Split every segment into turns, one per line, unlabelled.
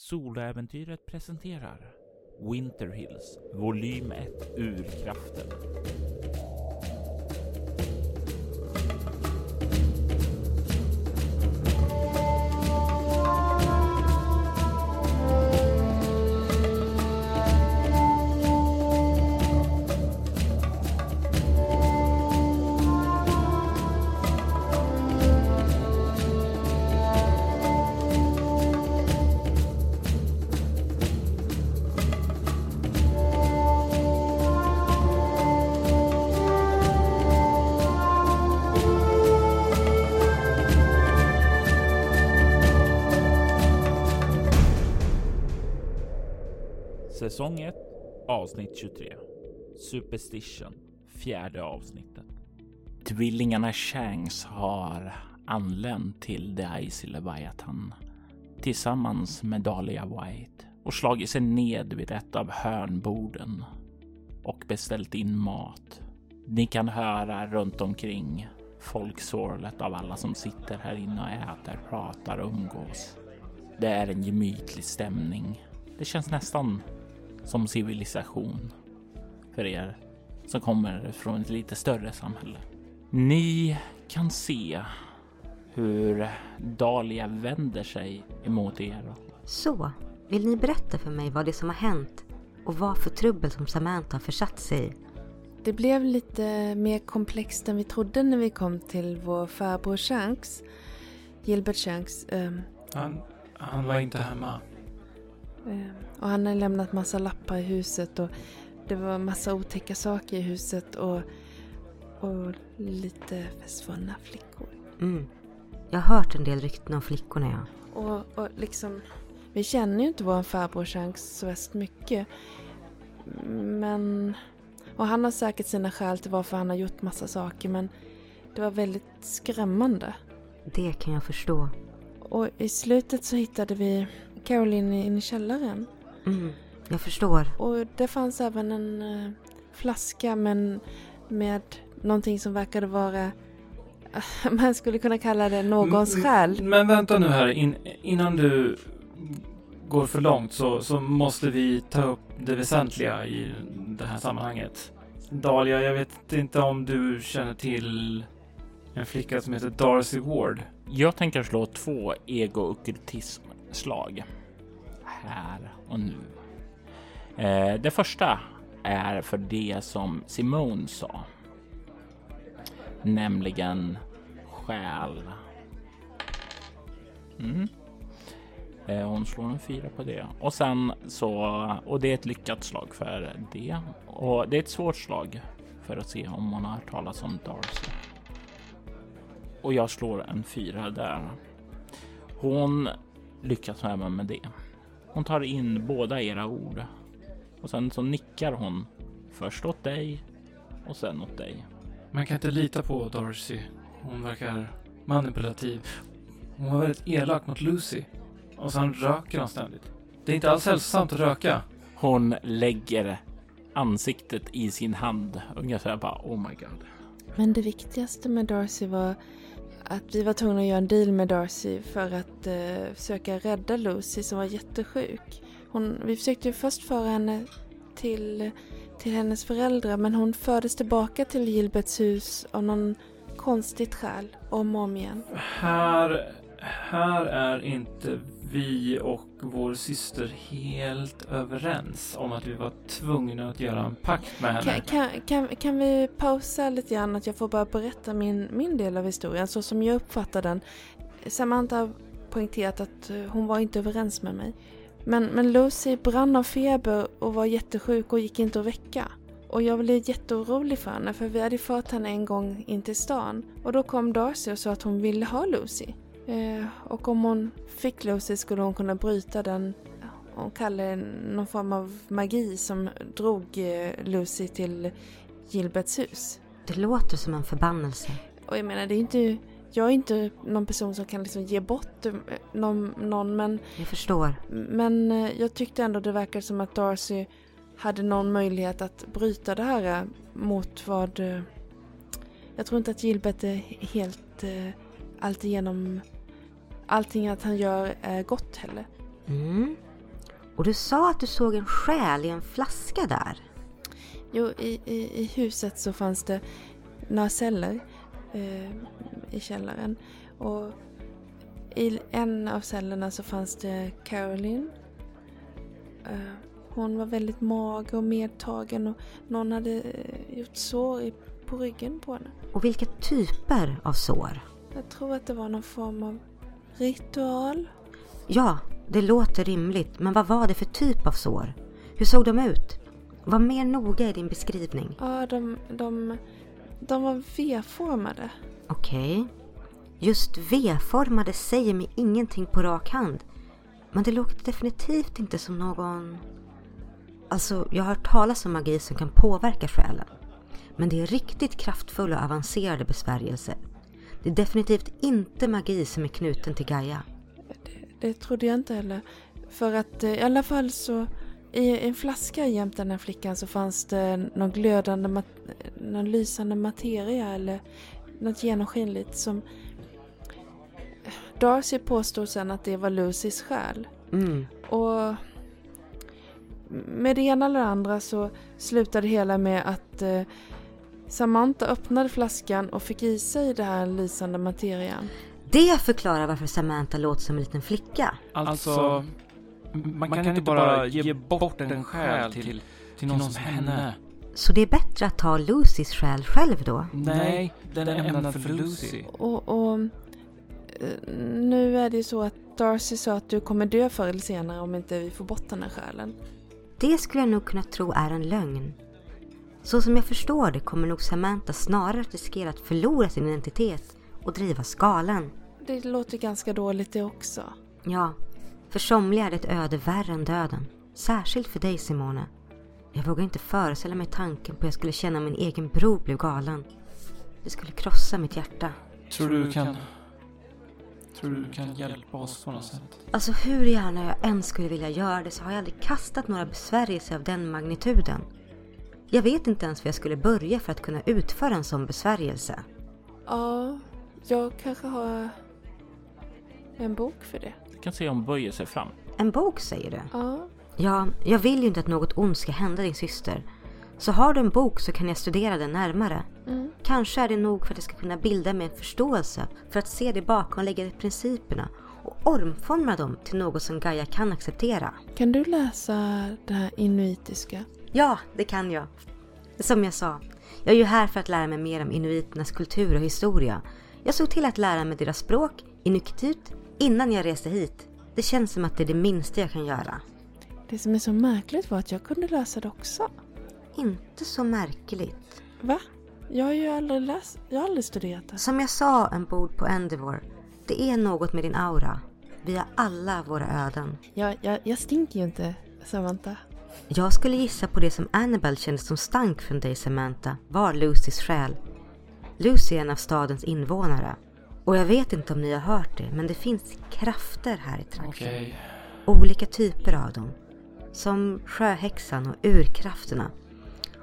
Soloäventyret presenterar Winter Hills volym 1 Urkraften. Avsnitt 23 Superstition fjärde avsnittet. Tvillingarna Shanks har anlänt till The Icy Leviathan tillsammans med Dahlia White och slagit sig ned vid ett av hörnborden och beställt in mat. Ni kan höra runt omkring folksorlet av alla som sitter här inne och äter, pratar och umgås. Det är en gemytlig stämning. Det känns nästan som civilisation för er som kommer från ett lite större samhälle. Ni kan se hur Dahlia vänder sig emot er.
Så, vill ni berätta för mig vad det är som har hänt och vad för trubbel som Samantha har försatt sig i?
Det blev lite mer komplext än vi trodde när vi kom till vår farbror Shanks. Gilbert Shanks. Um,
han, han var inte hemma.
Um, och han hade lämnat massa lappar i huset och det var massa otäcka saker i huset och, och lite försvunna flickor.
Mm. Jag har hört en del rykten om flickorna ja.
Och, och liksom, vi känner ju inte vår farbror Shanks så värst mycket. Men, och han har säkert sina skäl till varför han har gjort massa saker men det var väldigt skrämmande.
Det kan jag förstå.
Och i slutet så hittade vi Caroline i källaren.
Mm, jag förstår.
Och det fanns även en uh, flaska men med någonting som verkade vara man skulle kunna kalla det någons
Mm,
själ.
Men vänta nu här, in, innan du går för långt så, så måste vi ta upp det väsentliga i det här sammanhanget. Dahlia, jag vet inte om du känner till en flicka som heter Darcy Ward.
Jag tänker slå två ego-ockultism-slag. Här och nu. Eh, det första är för det som Simone sa. Nämligen själ. Mm. Eh, hon slår en fyra på det. Och sen så, och det är ett lyckat slag för det. Och det är ett svårt slag för att se om hon har hört talas om Darcy. Och jag slår en fyra där. Hon lyckas även med det. Hon tar in båda era ord och sen så nickar hon först åt dig och sen åt dig.
Man kan inte lita på Darcy. Hon verkar manipulativ. Hon var väldigt elak mot Lucy. Och sen röker hon ständigt. Det är inte alls hälsosamt att röka.
Hon lägger ansiktet i sin hand ungefär bara oh my god.
Men det viktigaste med Darcy var att vi var tvungna att göra en deal med Darcy för att eh, försöka rädda Lucy som var jättesjuk. Hon, vi försökte ju först föra henne till, till hennes föräldrar men hon fördes tillbaka till Gilberts hus av någon konstigt skäl om och om igen.
Här, här är inte vi och vår syster helt överens om att vi var tvungna att göra en pakt med henne.
Kan, kan, kan, kan vi pausa lite grann att jag får bara berätta min, min del av historien så som jag uppfattar den. Samantha har poängterat att eh, hon var inte överens med mig. Men, men Lucy brann av feber och var jättesjuk och gick inte att väcka. Och jag blev jätteorolig för henne för vi hade fört henne en gång in till stan. Och då kom Darcy och sa att hon ville ha Lucy. Eh, och om hon fick Lucy skulle hon kunna bryta den, hon kallar det någon form av magi som drog eh, Lucy till Gilberts hus.
Det låter som en förbannelse.
Och jag menar det är inte, jag är inte någon person som kan liksom ge bort eh, någon, någon men,
Jag förstår.
men jag tyckte ändå det verkade som att Darcy hade någon möjlighet att bryta det här mot vad... Jag tror inte att Gilbert är helt alltigenom... Allting att han gör är gott heller.
Mm. Och du sa att du såg en själ i en flaska där.
Jo, i, i, i huset så fanns det några celler eh, i källaren. Och i en av cellerna så fanns det Caroline. Eh, hon var väldigt mager och medtagen och någon hade eh, gjort sår i, på ryggen på henne.
Och vilka typer av sår?
Jag tror att det var någon form av ritual.
Ja, det låter rimligt, men vad var det för typ av sår? Hur såg de ut? Var mer noga i din beskrivning.
Ja, de, de, de var V-formade.
Okej. Just V-formade säger mig ingenting på rak hand. Men det låter definitivt inte som någon... Alltså, jag har hört talas om magi som kan påverka själen. Men det är riktigt kraftfulla och avancerade besvärjelser. Det är definitivt inte magi som är knuten till Gaia.
Det, det trodde jag inte heller. För att eh, i alla fall så i en flaska jämte den här flickan så fanns det någon glödande, någon lysande materia eller något genomskinligt som Darcy påstod sen att det var Lucys själ.
Mm.
Och med det ena eller andra så slutade det hela med att eh, Samantha öppnade flaskan och fick i sig den här lysande materian.
Det förklarar varför Samantha låter som en liten flicka.
Alltså, man, kan inte bara ge bort en själ till, till någon som henne.
Så det är bättre att ta Lucys själ själv då?
Nej, den är ämnad för Lucy.
Och, och eh, nu är det ju så att Darcy sa att du kommer dö förr eller senare om inte vi får bort den här själen.
Det skulle jag nog kunna tro är en lögn. Så som jag förstår det kommer nog Samantha snarare att riskera att förlora sin identitet och drivas galen.
Det låter ganska dåligt det också.
Ja, för somliga är det ett öde värre än döden. Särskilt för dig Simone. Jag vågar inte föreställa mig tanken på att jag skulle känna min egen bror blev galen. Det skulle krossa mitt hjärta.
Tror du kan... Tror du kan hjälpa oss på något sätt?
Alltså hur gärna jag än skulle vilja göra det så har jag aldrig kastat några besvärjelser av den magnituden. Jag vet inte ens var jag skulle börja för att kunna utföra en sån besvärjelse.
Ja, jag kanske har en bok för det.
Du kan se om böjer sig fram.
En bok säger du?
Ja,
Ja, jag vill ju inte att något ont ska hända din syster. Så har du en bok så kan jag studera den närmare.
mm.
Kanske är det nog för att jag ska kunna bilda mig en förståelse för att se de bakomliggande principerna och omforma dem till något som Gaia kan acceptera.
Kan du läsa det här inuitiska?
Ja, det kan jag. Som jag sa, jag är ju här för att lära mig mer om inuiternas kultur och historia. Jag såg till att lära mig deras språk, inuktitut, innan jag reste hit. Det känns som att det är det minsta jag kan göra.
Det som är så märkligt var att jag kunde läsa det också.
Inte så märkligt.
Va? Jag har ju aldrig läst, jag har aldrig studerat det.
Som jag sa ombord på Endeavour, det är något med din aura. Vi har alla våra öden.
Jag, jag, jag stinker ju inte, Samantha.
Jag skulle gissa på det som Annabelle kände som stank från dig Samantha var Lucys själ. Lucy är en av stadens invånare. Och jag vet inte om ni har hört det, men det finns krafter här i trakten.
Okej.
Olika typer av dem. Som sjöhäxan och urkrafterna.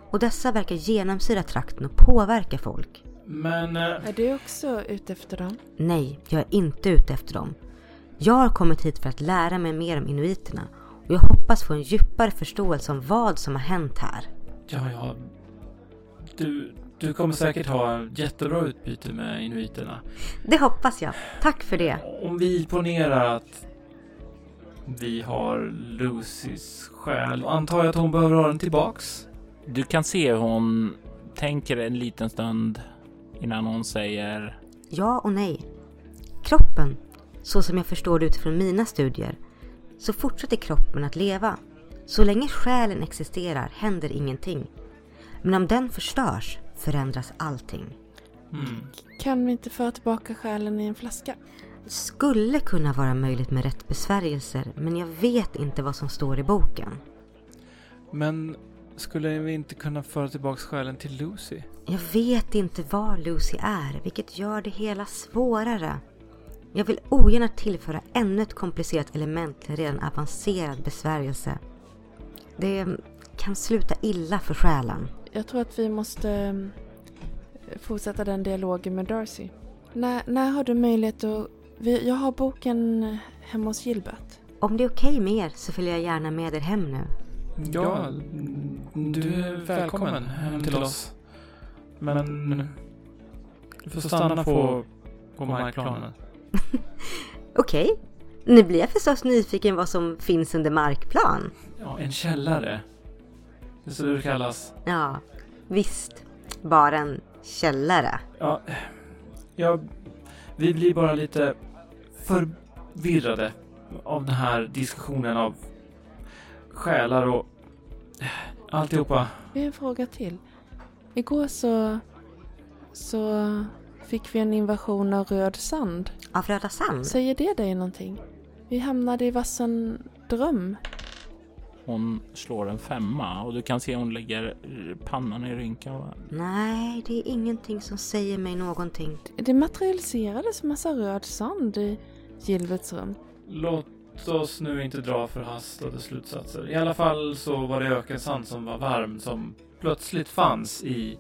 Och dessa verkar genomsyra trakten och påverka folk.
Men... eh,
Är du också ute efter dem?
Nej, jag är inte ute efter dem. Jag har kommit hit för att lära mig mer om inuiterna och jag hoppas få en djupare förståelse om vad som har hänt här.
Ja, ja. Du, du kommer säkert ha jättebra utbyte med inuiterna.
Det hoppas jag. Tack för det.
Om vi ponerar att vi har Lucys själ, antar jag att hon behöver ha den tillbaks?
Du kan se hur hon tänker en liten stund innan hon säger
Ja och nej. Kroppen, så som jag förstår det utifrån mina studier, så fortsätter kroppen att leva. Så länge själen existerar händer ingenting. Men om den förstörs förändras allting.
Mm.
Kan vi inte föra tillbaka själen i en flaska?
Skulle kunna vara möjligt med rätt besvärjelser, men jag vet inte vad som står i boken.
Men skulle vi inte kunna föra tillbaks själen till Lucy?
Jag vet inte var Lucy är, vilket gör det hela svårare. Jag vill ogärna tillföra ännu ett komplicerat element till redan avancerad besvärjelse. Det kan sluta illa för själen.
Jag tror att vi måste mm, fortsätta den dialogen med Darcy. När, när har du möjlighet att... vi- Jag har boken hemma hos Gilbert.
Om det är okej med er så följer jag gärna med er hem nu.
Ja, du är välkommen hem till oss. Men du får stanna på, på markplanen.
Okej. Nu blir jag förstås nyfiken vad som finns under markplan.
Ja, en källare. Det är så det kallas.
Ja, visst. Bara en källare.
Ja, ja, vi blir bara lite förvirrade av den här diskussionen av själar och alltihopa.
Vi har en fråga till. Igår så, så fick vi en invasion av röd sand.
Av Röda Sand?
Säger det dig någonting? Vi hamnade i vassen dröm.
Hon slår en femma och du kan se hon lägger pannan i rynka. och-
Nej, det är ingenting som säger mig någonting.
Det materialiserades massa röd sand i Gilberts rum.
Låt oss nu inte dra förhastade slutsatser. I alla fall så var det ökensand som var varm som plötsligt fanns i,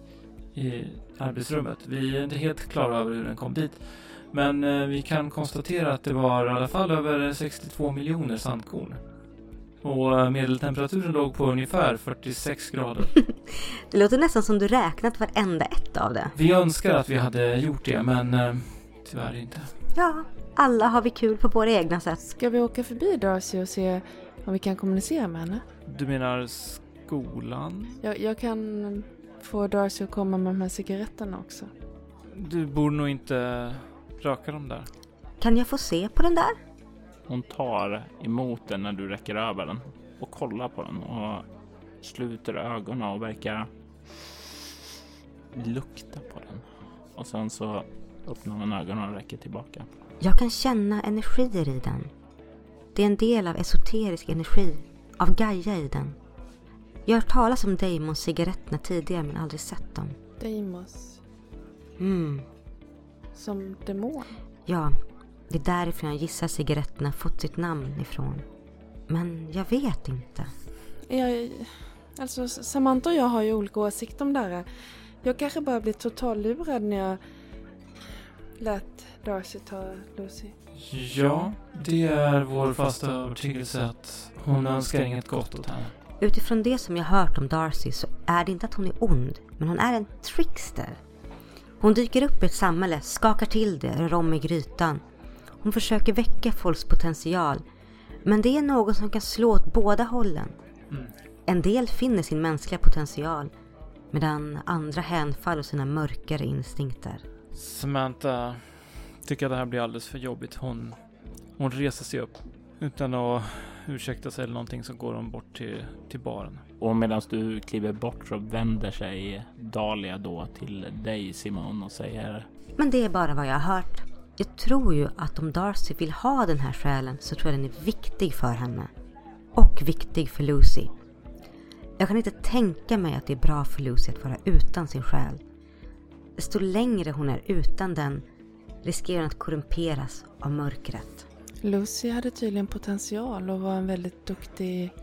i arbetsrummet. Vi är inte helt klara över hur den kom dit. Men eh, vi kan konstatera att det var i alla fall över 62 miljoner sandkorn. Och eh, medeltemperaturen låg på ungefär 46 grader.
Det låter nästan som du räknat varenda ett av det.
Vi önskar att vi hade gjort det, men eh, tyvärr inte.
Ja, alla har vi kul på våra egna sätt.
Ska vi åka förbi Darcy och se om vi kan kommunicera med henne?
Du menar skolan?
Jag, jag kan få Darcy att komma med de här cigaretterna också.
Du borde nog inte röka dem där.
Kan jag få se på den där?
Hon tar emot den när du räcker över den och kollar på den och sluter ögonen och verkar lukta på den. Och sen så öppnar hon ögonen och räcker tillbaka.
Jag kan känna energier i den. Det är en del av esoterisk energi, av Gaia i den. Jag har hört talas om Daemon-cigaretterna tidigare men aldrig sett dem.
Deimos.
Mm,
Som demon.
ja, det är därifrån jag gissar cigaretterna fått sitt namn ifrån. Men jag vet inte.
Jag, alltså Samantha och jag har ju olika åsikter om det här. Jag kanske bara blev totallurad när jag lät Darcy ta Lucy.
Ja, det är vår fasta övertygelse att hon önskar inget gott åt henne.
Utifrån det som jag hört om Darcy så är det inte att hon är ond, men hon är en trickster. Hon dyker upp i ett samhälle, skakar till det, rör om i grytan. Hon försöker väcka folks potential. Men det är något som kan slå åt båda hållen.
Mm.
En del finner sin mänskliga potential medan andra hänfaller sina mörkare instinkter.
Samantha tycker att det här blir alldeles för jobbigt. Hon, hon reser sig upp utan att ursäkta sig eller någonting så går hon bort till, till baren.
Och medan du kliver bort så vänder sig Dahlia då till dig Simon och säger
Men det är bara vad jag har hört. Jag tror ju att om Darcy vill ha den här själen så tror jag den är viktig för henne. Och viktig för Lucy. Jag kan inte tänka mig att det är bra för Lucy att vara utan sin själ. Desto längre hon är utan den riskerar hon att korrumperas av mörkret.
Lucy hade tydligen potential och var en väldigt duktig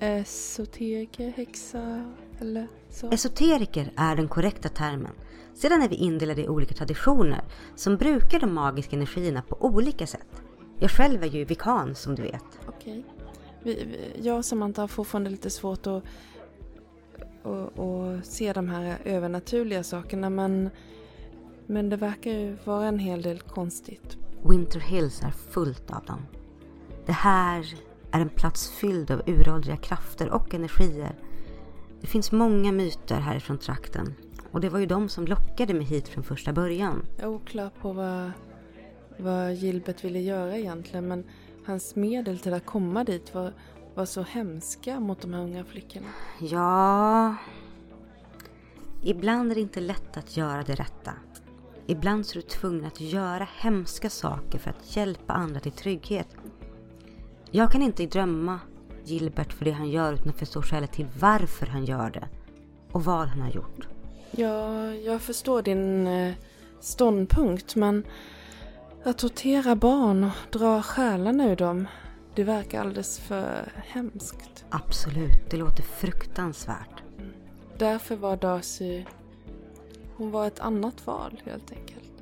esoteriker, häxa eller så.
Esoteriker är den korrekta termen. Sedan är vi indelade i olika traditioner som brukar de magiska energierna på olika sätt. Jag själv är ju vikan som du vet.
Okej. Vi, vi, jag och Samantha har fortfarande lite svårt att, att, att se de här övernaturliga sakerna men, men det verkar ju vara en hel del konstigt.
Winter Hills är fullt av dem. Det här är en plats fylld av uråldriga krafter och energier. Det finns många myter härifrån trakten och det var ju de som lockade mig hit från första början.
Jag är oklar på vad, vad Gilbert ville göra egentligen men hans medel till att komma dit var, var så hemska mot de här unga flickorna.
Ja... Ibland är det inte lätt att göra det rätta. Ibland så är du tvungen att göra hemska saker för att hjälpa andra till trygghet. Jag kan inte drömma Gilbert för det han gör utan att förstå skälet till varför han gör det. Och vad han har gjort.
Ja, jag förstår din eh, ståndpunkt men att tortera barn och dra själarna ur dem, det verkar alldeles för hemskt.
Absolut, det låter fruktansvärt.
Därför var Darcy, hon var ett annat val helt enkelt.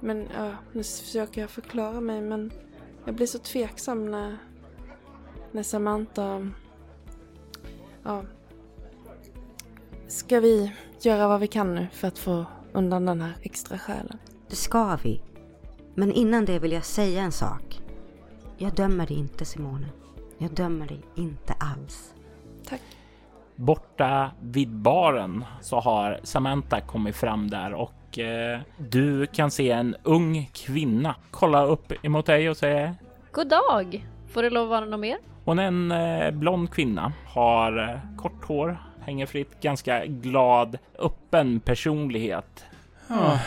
Men ja, nu försöker jag förklara mig men Jag blir så tveksam när, när Samantha... Ja. Ska vi göra vad vi kan nu för att få undan den här extra själen?
Det ska vi. Men innan det vill jag säga en sak. Jag dömer dig inte Simone. Jag dömer dig inte alls.
Tack.
Borta vid baren så har Samantha kommit fram där och eh, du kan se en ung kvinna kolla upp emot dig och säga
God dag! Får det lov att vara något mer?
Hon är en eh, blond kvinna, har eh, kort hår, hänger fritt, ganska glad, öppen personlighet,
Ja,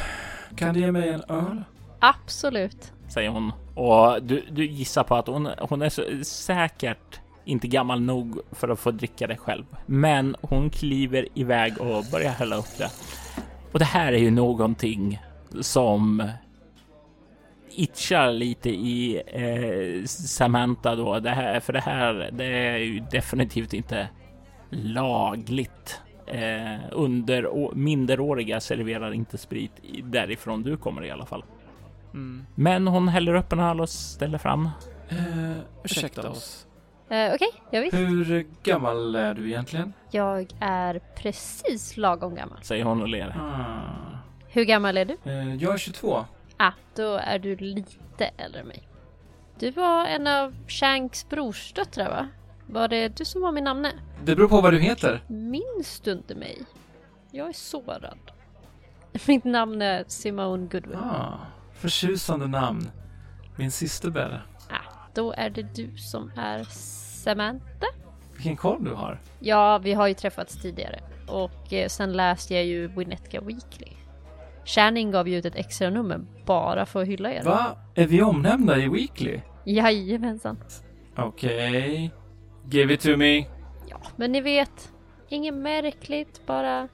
kan du ge mig en öl?
Absolut.
säger hon. Och du, du gissar på att hon, hon är så, säkert inte gammal nog för att få dricka det själv. Men hon kliver iväg och börjar hälla upp det. Och det här är ju någonting som itchar lite i eh, Samantha då. Det här, för det här, det är ju definitivt inte lagligt. Eh, under minderåriga serverar inte sprit därifrån du kommer i alla fall.
Mm.
Men hon häller upp en öl och ställer fram.
Eh, ursäkta oss.
Eh, Okej, jag visst.
Hur gammal är du egentligen?
Jag är precis lagom gammal.
Säger hon och ler.
Ah.
Hur gammal är du?
Eh, jag är 22.
Ah, då är du lite äldre än mig. Du var en av Shanks brorsdöttrar va? Var det du som var min namne?
Det beror på vad du heter.
Minns du inte mig? Jag är sårad. Mitt namn är Simone Goodwin.
Ah, förtjusande namn. Min syster bär
Ah, då är det du som är Samantha?
Vilken koll du har.
Ja, vi har ju träffats tidigare. Och eh, sen läste jag ju Winnetka Weekly. Channing gav ju ut ett extra nummer bara för att hylla er.
Va? Är vi omnämnda i Weekly?
Jajamensan.
Okej. Give it to me.
Ja, men ni vet. Inget märkligt, bara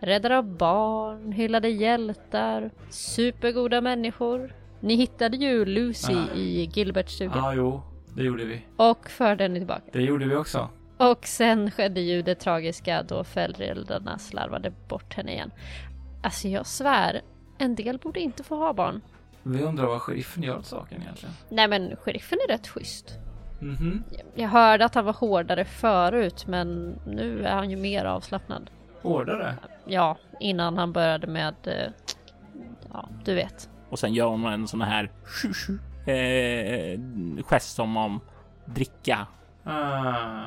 räddare av barn, hyllade hjältar, supergoda människor. Ni hittade ju Lucy
Ah.
i Gilberts stuga
Ja, ah, jo. Det gjorde vi.
och förde henne tillbaka.
Det gjorde vi också.
Och sen skedde ju det tragiska då föräldrarna slarvade bort henne igen. Alltså jag svär, en del borde inte få ha barn.
Vi undrar vad sheriffen gör åt saken egentligen.
Nej men sheriffen är rätt schysst.
Mhm.
Jag hörde att han var hårdare förut men nu är han ju mer avslappnad.
Hårdare?
Ja, innan han började med... eh, Ja, du vet.
Och sen gör hon en sån här eh, gest som om dricka.
Ah.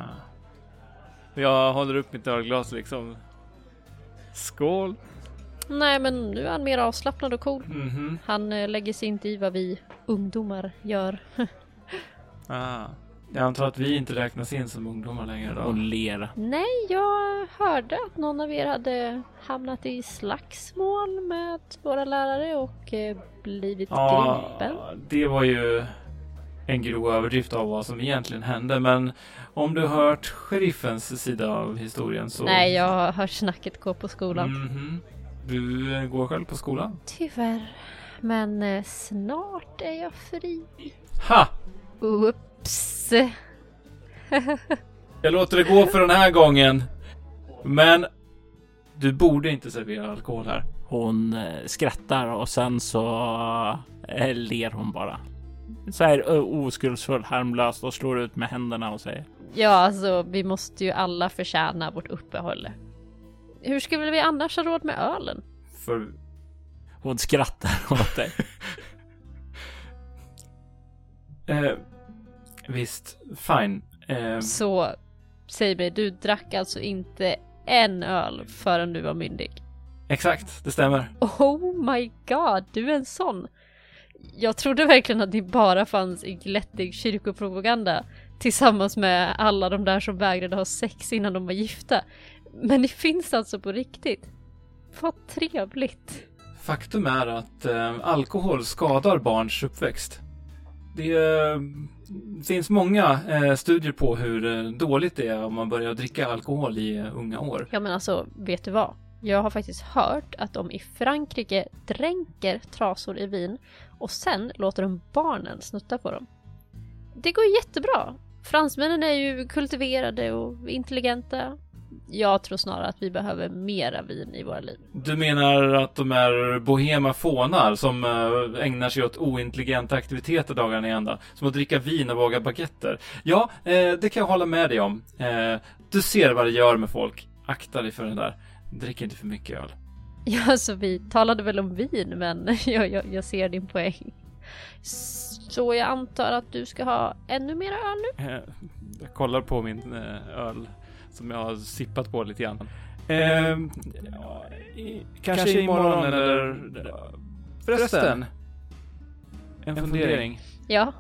Jag håller upp mitt ölglas liksom. Skål!
Nej men nu är han mer avslappnad och cool.
Mhm.
Han eh, lägger sig inte i vad vi ungdomar gör.
Ah.
Jag antar att vi inte räknas in som ungdomar längre då.
och ler.
Nej, jag hörde att någon av er hade hamnat i slagsmål med våra lärare och eh, blivit gripen.
Ja, det var ju en grov överdrift av vad som egentligen hände. Men om du hört sheriffens sida av historien så...
Nej, jag har hört snacket gå på skolan.
Mhm. Du eh, går själv på skolan?
Tyvärr. Men eh, snart är jag fri.
Ha!
Oops.
Jag låter det gå för den här gången. Men du borde inte servera alkohol här.
Hon eh, skrattar och sen så eh, ler hon bara. Så här oskuldsfullt, harmlöst och slår ut med händerna och säger
Ja, alltså vi måste ju alla förtjäna vårt uppehåll. Hur skulle vi annars ha råd med ölen?
För
Hon skrattar åt dig.
eh, visst, fine. Eh,
Så, säg mig, du drack alltså inte en öl förrän du var myndig?
exakt, det stämmer.
Oh my god, du är en sån! Jag trodde verkligen att det bara fanns i glättig kyrkopropaganda tillsammans med alla de där som vägrade ha sex innan de var gifta. Men det finns alltså på riktigt. Vad trevligt.
Faktum är att eh, alkohol skadar barns uppväxt. Det eh, finns många eh, studier på hur eh, dåligt det är om man börjar dricka alkohol i eh, unga år.
Ja men alltså, vet du vad? Jag har faktiskt hört att de i Frankrike dränker trasor i vin och sen låter de barnen snutta på dem. Det går jättebra. Fransmännen är ju kultiverade och intelligenta. Jag tror snarare att vi behöver mera vin i våra liv.
Du menar att de är bohema fånar som eh, ägnar sig åt ointelligenta aktiviteter dagarna i ända? Som att dricka vin och våga baguetter? Ja, eh, det kan jag hålla med dig om. Eh, du ser vad det gör med folk. Akta dig för det där. Drick inte för mycket öl.
Ja, alltså vi talade väl om vin, men jag, jag, jag ser din poäng. Så jag antar att du ska ha ännu mera öl nu?
Jag kollar på min öl som jag har sippat på lite grann.
Ehm, ja, i, kanske imorgon eller... Förresten. En fundering.
Ja,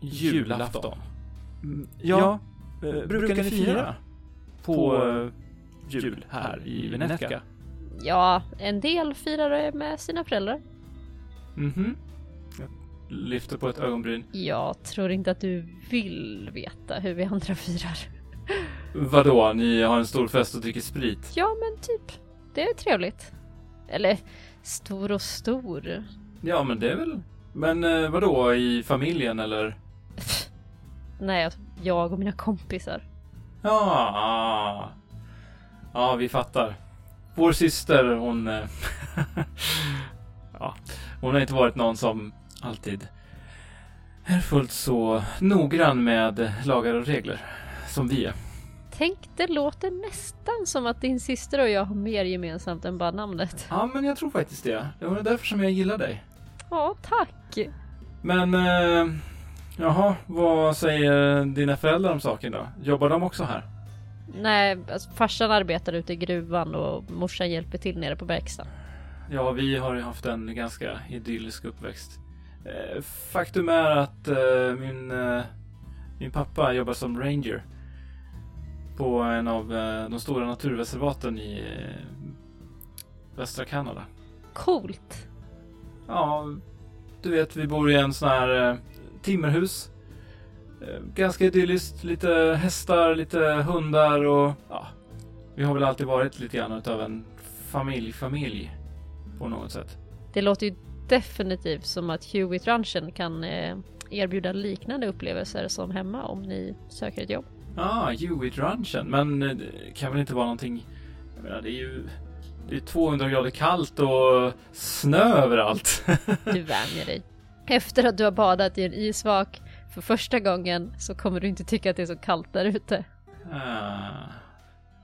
Julafton. Mm, Ja, eh, brukar ni fira på eh, jul här i Venetka?
ja, en del firar det med sina föräldrar.
Mhm. Jag lyfter på ett ögonbryn.
Jag tror inte att du vill veta hur vi andra firar.
Vadå, ni har en stor fest och dricker sprit?
Ja, men typ. Det är trevligt. Eller stor och stor.
Ja, men det är väl... Men eh, vadå, i familjen eller?
Nej, jag och mina kompisar.
Ja, ja, vi fattar. Vår syster, hon... eh, ja, hon har inte varit någon som alltid är fullt så noggrann med lagar och regler som vi är.
Tänk, det låter nästan som att din syster och jag har mer gemensamt än bara namnet.
Ja, men jag tror faktiskt det. Det var därför som jag gillar dig.
Ja, tack.
Men, eh, jaha, vad säger dina föräldrar om saken då? Jobbar de också här?
Nej, alltså, farsan arbetar ute i gruvan och morsan hjälper till nere på verkstaden.
Ja, vi har ju haft en ganska idyllisk uppväxt. Eh, faktum är att eh, min, eh, min pappa jobbar som ranger på en av eh, de stora naturreservaten i eh, västra Kanada.
Coolt.
Ja, du vet, vi bor i en sån här eh, timmerhus. Ganska idylliskt, lite hästar, lite hundar och ja, vi har väl alltid varit lite grann utav en familj-familj på något sätt.
Det låter ju definitivt som att Hewitt Ranchen kan erbjuda liknande upplevelser som hemma om ni söker ett jobb.
Ah, Hewitt Ranchen. Men eh, det kan väl inte vara någonting... Jag menar, det är ju... Det är 200 grader kallt och snö överallt.
Du vänjer dig. Efter att du har badat i en isvak för första gången så kommer du inte tycka att det är så kallt där ute.
ah,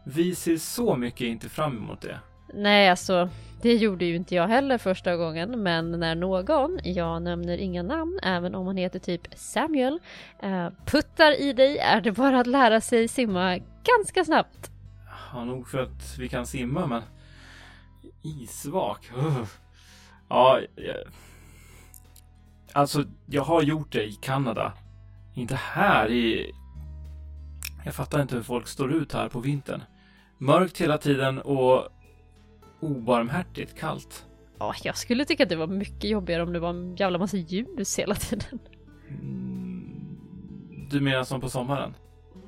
vi ser så mycket inte fram emot det.
Nej, alltså det gjorde ju inte jag heller första gången, men när någon, jag nämner inga namn, även om han heter typ Samuel, eh, puttar i dig är det bara att lära sig simma ganska snabbt.
Ja, nog för att vi kan simma, men... Isvak? Uh. Ja, jag... Alltså, jag har gjort det i Kanada. Inte här i... Jag fattar inte hur folk står ut här på vintern. Mörkt hela tiden och obarmhärtigt kallt.
Ja, jag skulle tycka att det var mycket jobbigare om det var en jävla massa ljus hela tiden.
Mm, Du menar som på sommaren?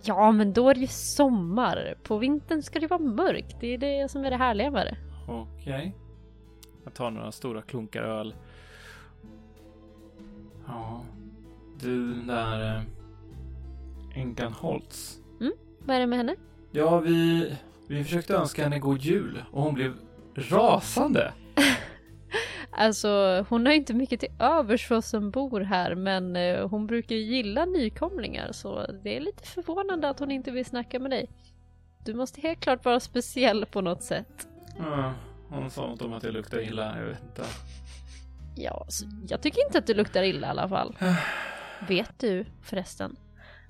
Ja, men då är det ju sommar. På vintern ska det vara mörkt. Det är det som är det härliga med det.
Okej.
Jag tar några stora klunkar öl.
Ja. Du, den där... eh, Änkan Holtz.
Vad är det med henne?
Ja, vi, vi försökte önska henne god jul och hon blev rasande.
Alltså, hon har inte mycket till övers för oss som bor här, men eh, hon brukar ju gilla nykomlingar, så det är lite förvånande att hon inte vill snacka med dig. Du måste helt klart vara speciell på något sätt.
Ja, hon sa något om att jag luktar illa, jag vet inte.
Ja, jag tycker inte att du luktar illa i alla fall. Vet du förresten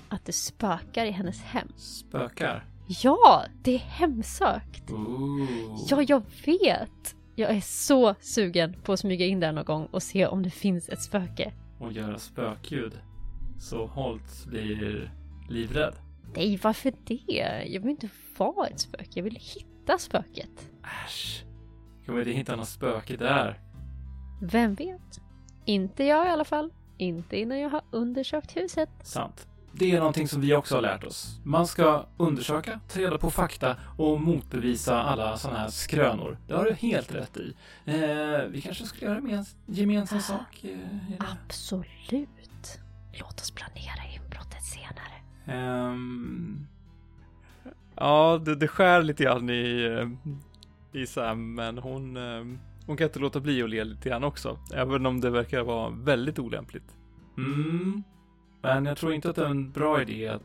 att det spökar i hennes hem?
Spökar?
Ja, det är hemsökt!
Ooh.
Ja, jag vet! Jag är så sugen på att smyga in där någon gång och se om det finns ett spöke.
Och göra spökljud. Så Holtz blir livrädd.
Nej, varför det? Jag vill inte vara ett spöke, jag vill hitta spöket.
Äsch. Vill inte hitta något spöke där.
Vem vet? Inte jag i alla fall. Inte innan jag har undersökt huset.
Sant. Det är någonting som vi också har lärt oss. Man ska undersöka, ta reda på fakta och motbevisa alla sådana här skrönor. Det har du helt rätt i. Eh, vi kanske skulle göra en gemensam sak. Eh.
Absolut. Låt oss planera inbrottet senare.
Ehm,
Ja, det, det skär lite grann i, eh, i Sam, men hon, eh, hon kan inte låta bli att le lite grann också. Även om det verkar vara väldigt olämpligt.
Mm. Men jag tror inte att det är en bra idé att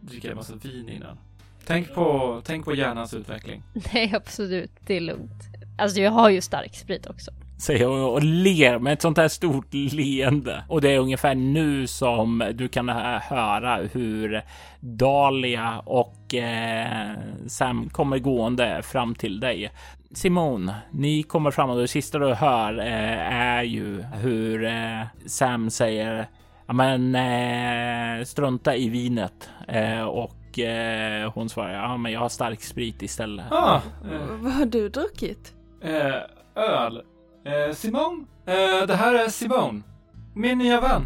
dricka en massa vin innan. Tänk på, tänk på hjärnans utveckling.
Nej, absolut. Det är lugnt. Alltså, jag har ju stark sprit också.
Säger hon och ler med ett sånt här stort leende. Och det är ungefär nu som du kan höra hur Dahlia och eh, Sam kommer gående fram till dig. Simon, ni kommer fram och det sista du hör eh, är ju hur eh, Sam säger men eh, strunta i vinet eh, och eh, hon svarar ja, men jag har stark sprit istället.
Ah,
Vad har du druckit?
eh, öl. Eh, Simon, eh, det här är Simon. Min nya vän.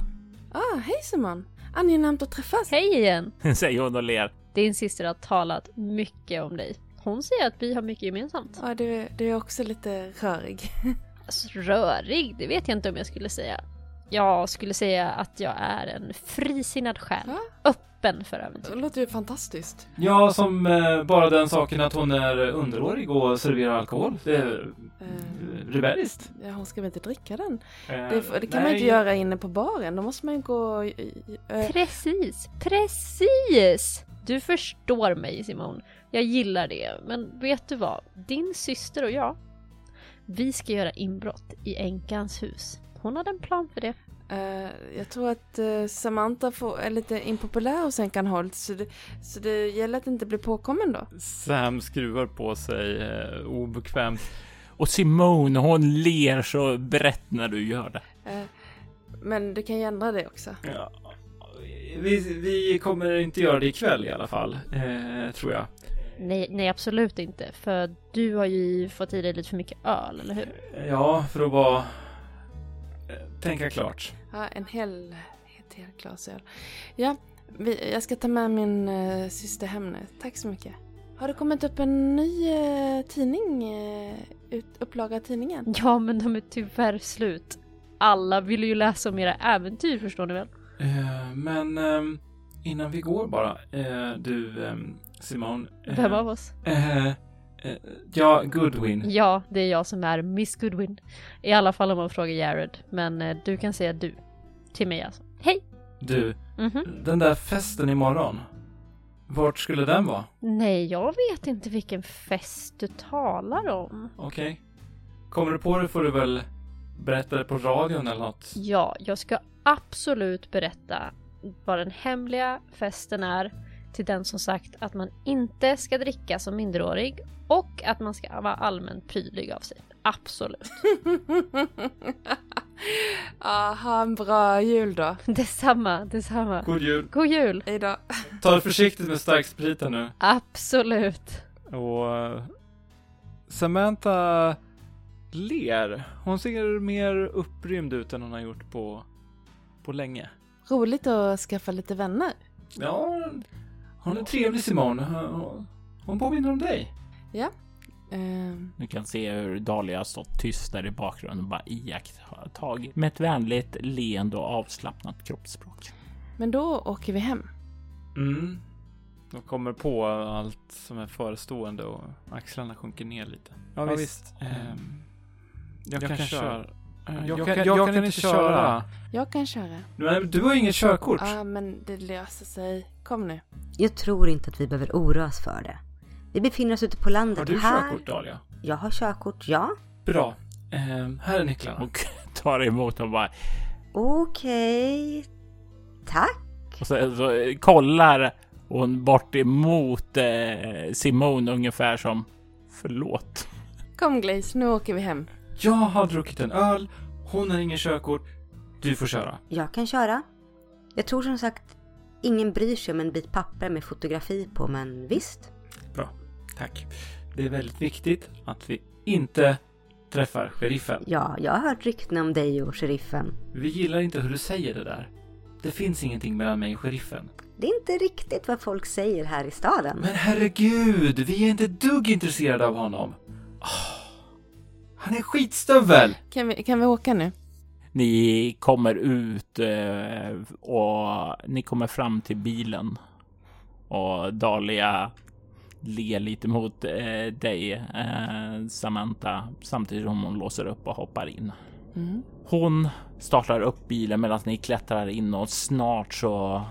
Ah, hej Simon! Angenämt att träffas.
Hej igen!
säger hon och ler.
Din syster har talat mycket om dig. Hon säger att vi har mycket gemensamt.
Ja, du, du är också lite rörig.
Alltså, rörig, det vet jag inte om jag skulle säga. Jag skulle säga att jag är en frisinnad själ.
Ja.
Öppen för äventyr.
Det låter ju fantastiskt.
Ja, som eh, bara den saken att hon är underårig och serverar alkohol. Det är
Eh,
rebelliskt.
ja, hon ska väl inte dricka den?
Eh,
Det, det kan man
nej.
inte göra inne på baren. Då måste man ju gå... i- eh,
Precis, precis! Du förstår mig Simon. Jag gillar det. Men vet du vad? Din syster och jag, vi ska göra inbrott i änkans hus. Hon hade en plan för det.
Eh, jag tror att eh, Samantha får, är lite impopulär hos Enkan Holt så det, så det gäller att inte bli påkommen då.
Sam skruvar på sig eh, obekvämt.
Och Simone, hon ler så brett när du gör det.
Eh, men du kan ju ändra det också.
Ja, vi, vi kommer inte göra det ikväll i alla fall, tror jag.
Nej, nej absolut inte. För du har ju fått i dig lite för mycket öl, eller hur?
Ja, för att vara... Tänka klart.
Ja, en hel, ett helt glas öl. Ja, vi, jag ska ta med min uh, syster hem nu. Tack så mycket. Har det kommit upp en ny eh, tidning, uh, ut, upplaga tidningen?
Ja, men de är tyvärr slut. Alla vill ju läsa om era äventyr, förstår ni väl?
Men innan vi går bara, du Simon.
Vem av oss?
Eh, ja, Goodwin.
Ja, det är jag som är Miss Goodwin. I alla fall om man frågar Jared. Men eh, du kan säga du. Till mig alltså. Hej!
Du,
Mhm.
den där festen imorgon. Vart skulle den vara?
Nej, jag vet inte vilken fest du talar om.
Okej. Kommer du på det får du väl berätta det på radion eller något.
Ja, jag ska absolut berätta vad den hemliga festen är till den som sagt att man inte ska dricka som minderårig och att man ska vara allmänt prydlig av sig. Absolut.
ha en bra jul då.
Detsamma, detsamma.
God jul.
God jul!
Hej då.
Ta det försiktigt med starkspriten nu.
Absolut.
Och eh, Samantha ler. Hon ser mer upprymd ut än hon har gjort på, på länge.
Roligt att skaffa lite vänner.
Ja, hon är trevlig Simon. Hon- påminner om dig.
Ehm,
Du kan se hur Dahlia har stått tyst där i bakgrunden och bara iakttagit med ett vänligt leende och avslappnat kroppsspråk.
men då åker vi hem.
Mm.
De kommer på allt som är förestående och axlarna sjunker ner lite.
Ja, visst.
Ehm,
jag,
jag
kan,
kan
köra.
Köra.
Eh,
Jag, kan, jag, kan, inte köra.
Jag kan köra.
Nej, du har inget körkort.
Ja, men det löser sig. Kom nu.
Jag tror inte att vi behöver oroa oss för det. Vi befinner oss ute på landet
Har du
här...
körkort Dahlia?
Jag har körkort, ja.
Bra. Ehm, här är nycklarna.
Och tar emot och bara
Okej. Tack.
och så, så kollar hon bort emot eh, Simone ungefär som förlåt.
Kom Glaze, nu åker vi hem.
Jag har druckit en öl. Hon har ingen körkort. Du får köra.
Jag kan köra. Jag tror som sagt ingen bryr sig om en bit papper med fotografi på, men visst.
Tack. Det är väldigt viktigt att vi inte träffar sheriffen.
Ja, jag har hört rykten om dig och sheriffen.
Vi gillar inte hur du säger det där. Det finns ingenting mellan mig och sheriffen.
Det är inte riktigt vad folk säger här i staden.
Men herregud, vi är inte dugg intresserade av honom. Åh, han är skitstövel!
Kan vi, kan vi åka nu?
Ni kommer ut eh, och ni kommer fram till bilen. Och Dahlia ler lite mot eh, dig, eh, Samantha, samtidigt som hon låser upp och hoppar in.
Mm.
Hon startar upp bilen medan ni klättrar in och snart så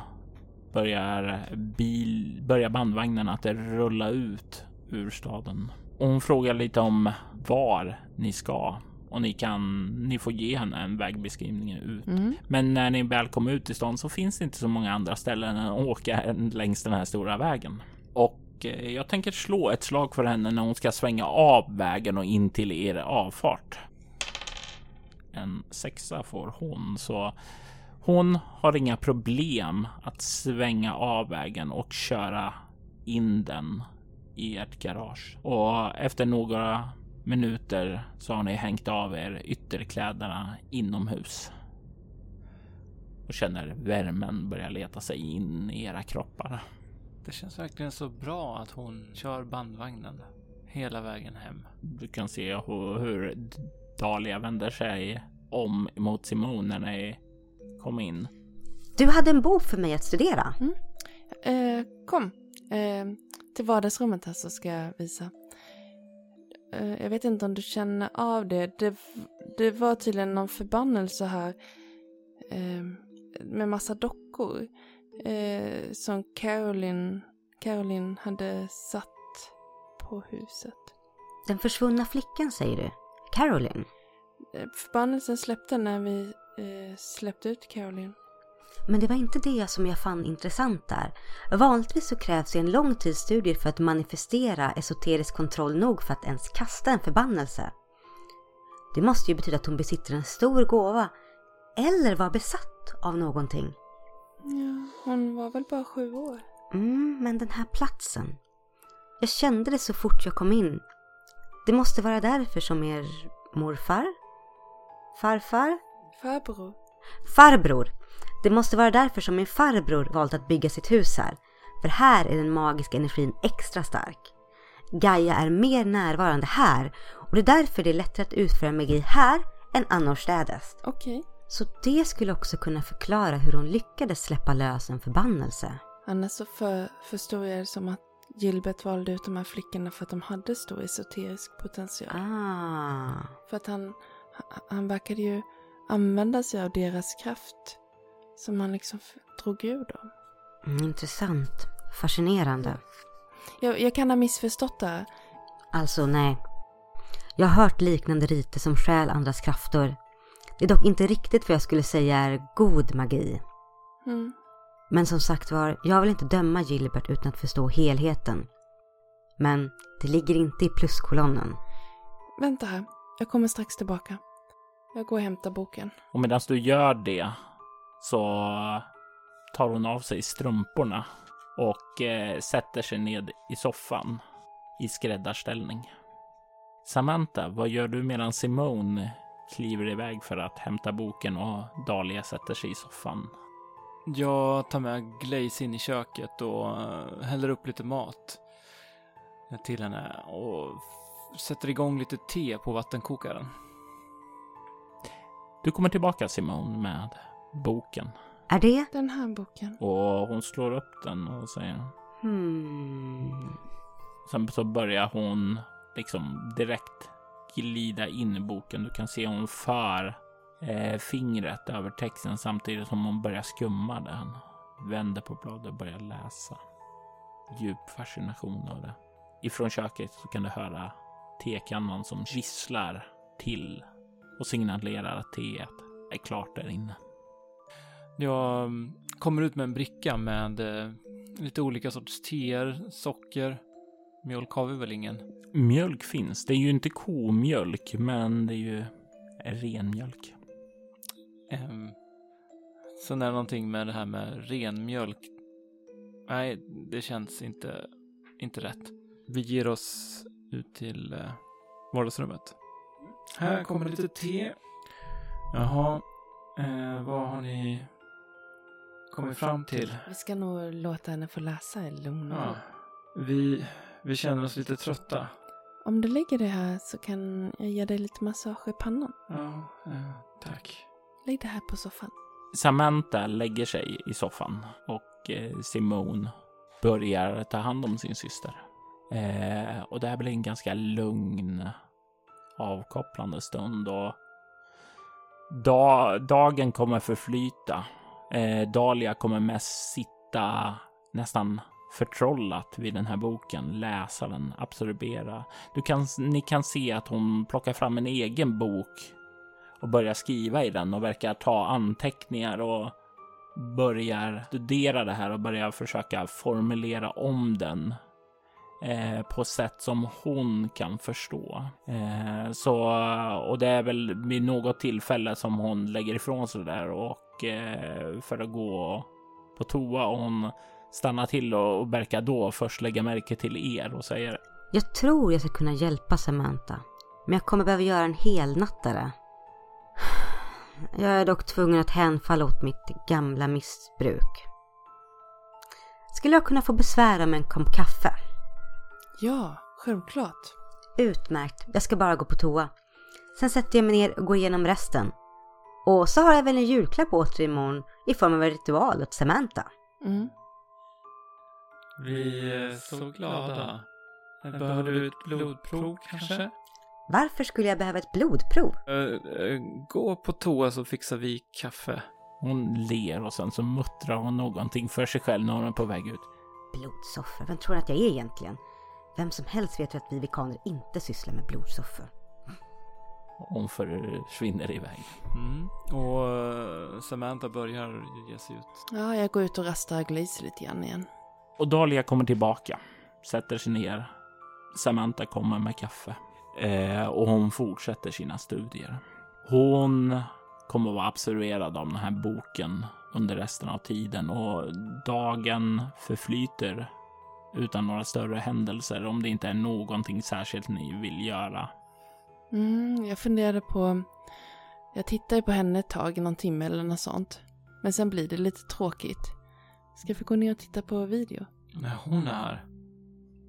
börjar, bil, börjar bandvagnen att rulla ut ur staden. Och hon frågar lite om var ni ska och ni kan, ni får ge henne en vägbeskrivning ut.
Mm.
Men när ni väl kommer ut i stan så finns det inte så många andra ställen att åka längs den här stora vägen. Och eh, jag tänker slå ett slag för henne när hon ska svänga av vägen och in till er avfart. En sexa får hon, så hon har inga problem att svänga av vägen och köra in den i ert garage. Och efter några minuter så har ni hängt av er ytterkläderna inomhus. Och känner värmen börja leta sig in i era kroppar.
Det känns verkligen så bra att hon kör bandvagnen hela vägen hem.
Du kan se hur, hur Dahlia vänder sig om mot Simone när ni kom in.
Du hade en bok för mig att studera.
Eh, kom, eh, till vardagsrummet här så ska jag visa. Eh, jag vet inte om du känner av det. Det, det var tydligen någon förbannelse här. Eh, med massa dockor. Eh, som Caroline, Caroline hade satt på huset.
Den försvunna flickan säger du? Caroline?
Eh, Förbannelsen släppte när vi släppte ut Caroline.
Men det var inte det som jag fann intressant där. Vanligtvis så krävs det en lång tids studier för att manifestera esoterisk kontroll nog för att ens kasta en förbannelse. Det måste ju betyda att hon besitter en stor gåva. Eller var besatt av någonting.
Ja, hon var väl bara sju år.
Mm, men den här platsen. Jag kände det så fort jag kom in. Det måste vara därför som er morfar? Farfar?
Farbror.
Farbror! Det måste vara därför som min farbror valt att bygga sitt hus här. För här är den magiska energin extra stark. Gaia är mer närvarande här och det är därför det är lättare att utföra magi här än annorstädes.
Okej.
Så det skulle också kunna förklara hur hon lyckades släppa lös en förbannelse.
Annars så för, förstod jag det som att Gilbert valde ut de här flickorna för att de hade stor esoterisk potential.
Ah.
För att han, han- han verkade ju använda sig av deras kraft. Som han liksom drog ur dem.
Mm, intressant. Fascinerande.
Jag, jag kan ha missförstått det.
Alltså nej. Jag har hört liknande riter som stjäl andras krafter. Det är dock inte riktigt vad jag skulle säga är god magi.
Mm.
Men som sagt var, jag vill inte döma Gilbert utan att förstå helheten. Men det ligger inte i pluskolonnen.
Vänta här. Jag kommer strax tillbaka. Jag går och hämtar boken.
Och medan du gör det så tar hon av sig strumporna och eh, sätter sig ned i soffan i skräddarställning. Samantha, vad gör du medan Simone kliver iväg för att hämta boken och Dahlia sätter sig i soffan?
Jag tar med Glaze in i köket och eh, häller upp lite mat till henne och sätter igång lite te på vattenkokaren.
Du kommer tillbaka Simone med boken
Är det?
Den här boken.
och hon slår upp den och säger
Hmm.
Sen så börjar hon liksom direkt glida in i boken. Du kan se hon för eh, fingret över texten samtidigt som hon börjar skumma den. Vänder på bladet och börjar läsa. Djup fascination av det. Ifrån köket så kan du höra tekannan som visslar till och signalerar att teet är klart där inne.
Jag mm, kommer ut med en bricka med eh, lite olika sorters teer, socker. Mjölk har vi väl ingen?
Mjölk finns. Det är ju inte komjölk, men det är ju renmjölk.
Um, sen är det någonting med det här med renmjölk. Nej, det känns inte, inte rätt. Vi ger oss ut till eh, vardagsrummet. Här kommer lite te. Jaha, eh, vad har ni kommit fram till?
Vi ska nog låta henne få läsa i lugn och.
Ja, vi, vi känner oss lite trötta.
Om du lägger det här så kan jag ge dig lite massage i pannan.
Ja, eh, tack.
Lägg det här på soffan.
Samantha lägger sig i soffan och eh, Simone börjar ta hand om sin syster. Eh, och det här blir en ganska lugn, avkopplande stund och da, dagen kommer förflyta. Eh, Dahlia kommer mest sitta nästan förtrollat vid den här boken, läsa den, absorbera. Du kan, ni kan se att hon plockar fram en egen bok och börjar skriva i den och verkar ta anteckningar och börjar studera det här och börjar försöka formulera om den eh, på sätt som hon kan förstå. Eh, så, och det är väl vid något tillfälle som hon lägger ifrån sig det där och eh, för att gå på toa och hon stannar till och, och verkar då först lägga märke till er och säger
Jag tror jag ska kunna hjälpa Samantha. Men jag kommer behöva göra en helnattare. Jag är dock tvungen att hänfalla åt mitt gamla missbruk. Skulle jag kunna få besvära med en kopp kaffe?
Ja, självklart.
Utmärkt, jag ska bara gå på toa. Sen sätter jag mig ner och går igenom resten. Och så har jag väl en julklapp åter imorgon i form av en ritual åt Samantha.
Mm.
Vi är så glada. Behöver du ett blodprov kanske?
Varför skulle jag behöva ett blodprov?
Uh, uh, gå på toa så fixar vi kaffe.
Hon ler och sen så muttrar hon någonting för sig själv när hon är på väg ut.
Blodsoffer, vem tror att jag är egentligen? Vem som helst vet ju att vi vikaner inte sysslar med blodsoffer.
Hon försvinner iväg.
Mm. Och uh, Samantha börjar ge sig ut.
Ja, jag går ut och rastar Glaze lite grann igen.
Och Dahlia kommer tillbaka, sätter sig ner. Samantha kommer med kaffe eh, och hon fortsätter sina studier. Hon kommer att vara absorberad av den här boken under resten av tiden och dagen förflyter utan några större händelser om det inte är någonting särskilt ni vill göra.
Mm, jag funderade på... Jag tittar ju på henne ett tag, någon timme eller något sånt. Men sen blir det lite tråkigt. Ska vi gå ner och titta på video?
När hon är här.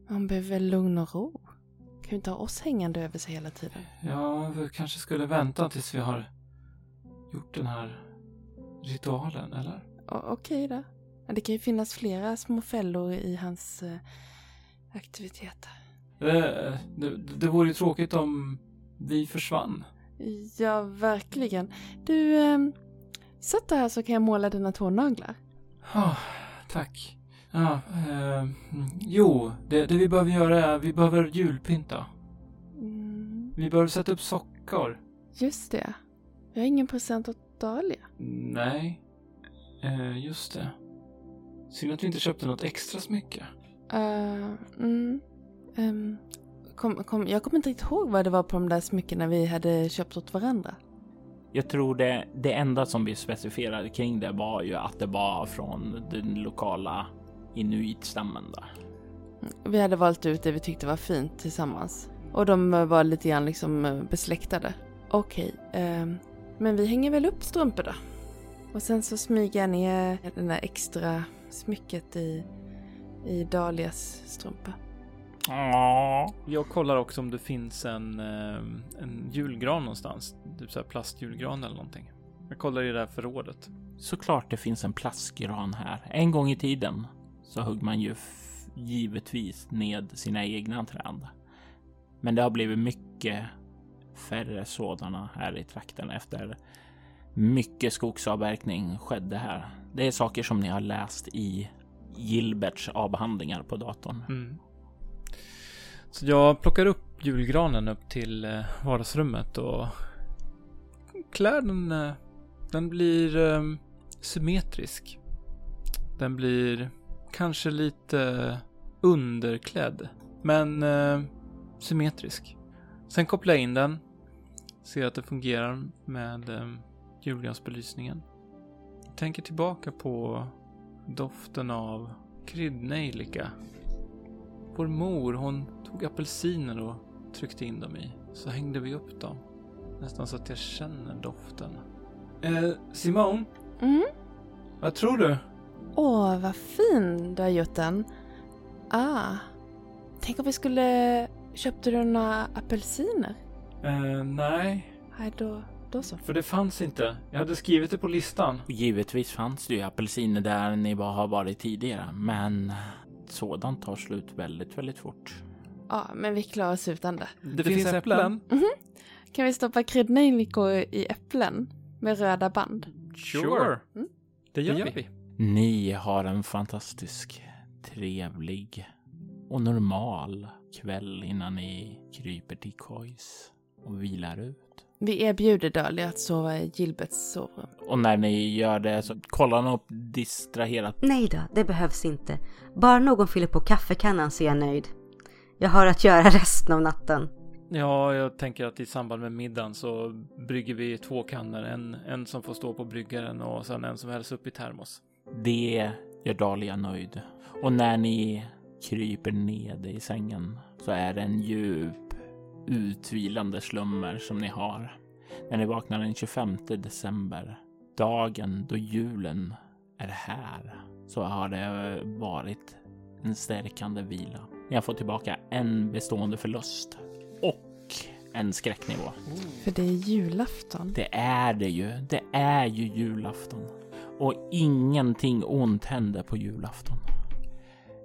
Man behöver väl lugn och ro? Kan ju inte ha oss hängande över sig hela tiden.
Ja, vi kanske skulle vänta tills vi har gjort den här ritualen, eller?
O- Okej då. Ja, Det kan ju finnas flera små fällor i hans eh, aktiviteter.
Det, det, det vore ju tråkigt om vi försvann.
Ja, verkligen. Du, eh, sätt dig här så kan jag måla dina tånaglar.
Ja, tack. Ja, eh, jo, det, det vi behöver göra är vi behöver julpynta.
Mm,
Vi behöver sätta upp sockor.
just det. Jag har ingen present åt Dahlia.
Nej, eh, just det. Synd att vi inte köpte något extra smycke.
Uh, mm, ehm, kom, kom, jag kommer inte riktigt ihåg vad det var på de där smyckena vi hade köpt åt varandra.
Jag tror det, det enda som vi specificerade kring det var ju att det var från den lokala inuitstammen där.
Vi hade valt ut det vi tyckte var fint tillsammans. Och de var lite grann liksom eh, besläktade. Okej, ehm, men vi hänger väl upp strumpor då. Och sen så smyger jag ner den där extra smycket i, i Dahlias strumpa.
Ja,
Jag kollar också om det finns en, eh, en julgran någonstans. Typ så här plastjulgran eller någonting. Jag kollar i det här förrådet.
såklart det finns en plastgran här. En gång i tiden så högg man ju givetvis ned sina egna träd. Men det har blivit mycket färre sådana här i trakten efter mycket skogsavverkning skedde här. Det är saker som ni har läst i Gilberts avhandlingar på datorn.
Mm. Så jag plockar upp julgranen upp till eh, vardagsrummet och klär den. Eh, den blir eh, symmetrisk. Den blir kanske lite underklädd, men symmetrisk. Sen kopplar jag in den, ser att det fungerar med julgransbelysningen. Tänker tillbaka på doften av kryddnejlika vår mor, hon tog apelsiner och tryckte in dem i. Så hängde vi upp dem. Nästan så att jag känner doften. Eh, Simone,
Mm.
vad tror du?
Åh, vad fin du har gjort den. Ah. Tänk om vi skulle... Köpte du några apelsiner?
Eh, nej,
Nej, då, då så.
för det fanns inte. Jag hade skrivit det på listan.
Givetvis fanns det ju apelsiner där ni bara har varit tidigare, men sådant tar slut väldigt, väldigt fort.
Ja, men vi klarar oss utan det.
Det, det finns äpplen.
Mm -hmm. Kan vi stoppa kryddnejlikor i äpplen med röda band?
Sure. Mm. Det gör, det gör vi.
Ni har en fantastisk, trevlig och normal kväll innan ni kryper till kojs och vilar ut.
Vi erbjuder Dahlia att sova i Gilberts sovrum.
Och när ni gör det så kollar han upp distraherat.
Nej då, det behövs inte. Bara någon fyller på kaffekannan så är jag nöjd. Jag har att göra resten av natten.
Ja, jag tänker att i samband med middagen så brygger vi två kannor. En, en som får stå på bryggaren och sen en som hälls upp i termos.
Det gör Dahlia nöjd. Och när ni kryper ned i sängen så är det en djup utvilande slummer som ni har när ni vaknar den 25 december. Dagen då julen är här så har det varit en stärkande vila. Ni har fått tillbaka en bestående förlust och en skräcknivå.
För det är julafton.
Det är det ju. Det är ju julafton. Och ingenting ont händer på julafton.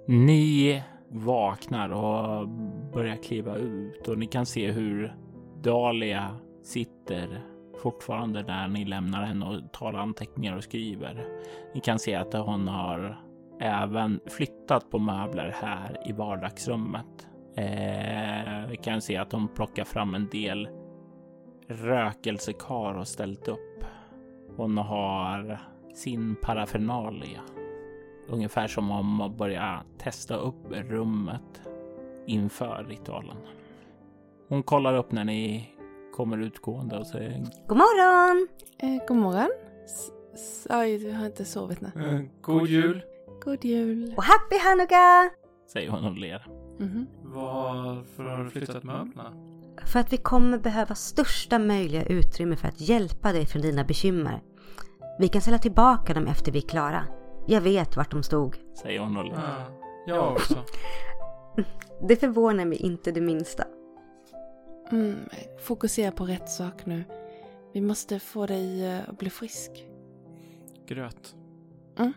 Ni vaknar och börjar kliva ut och ni kan se hur Dahlia sitter fortfarande där ni lämnar henne och tar anteckningar och skriver. Ni kan se att hon har även flyttat på möbler här i vardagsrummet. Eh, vi kan se att hon plockar fram en del rökelsekar och ställt upp. Hon har sin parafernalia. Ungefär som om man börjar testa upp rummet inför ritualen. Hon kollar upp när ni kommer utgående och säger
God morgon!
Eh, god morgon. Oj, du har inte sovit nu.
Eh, god jul!
God jul!
Och happy Hanukka!
Säger hon och ler.
Mm -hmm. Varför har du flyttat möblerna?
För att vi kommer behöva största möjliga utrymme för att hjälpa dig från dina bekymmer. Vi kan ställa tillbaka dem efter vi är klara. Jag vet vart de stod.
Säger hon och
ja, Jag också.
Det förvånar mig inte det minsta.
Mm, fokusera på rätt sak nu. Vi måste få dig eh, att bli frisk.
Gröt.
Mm.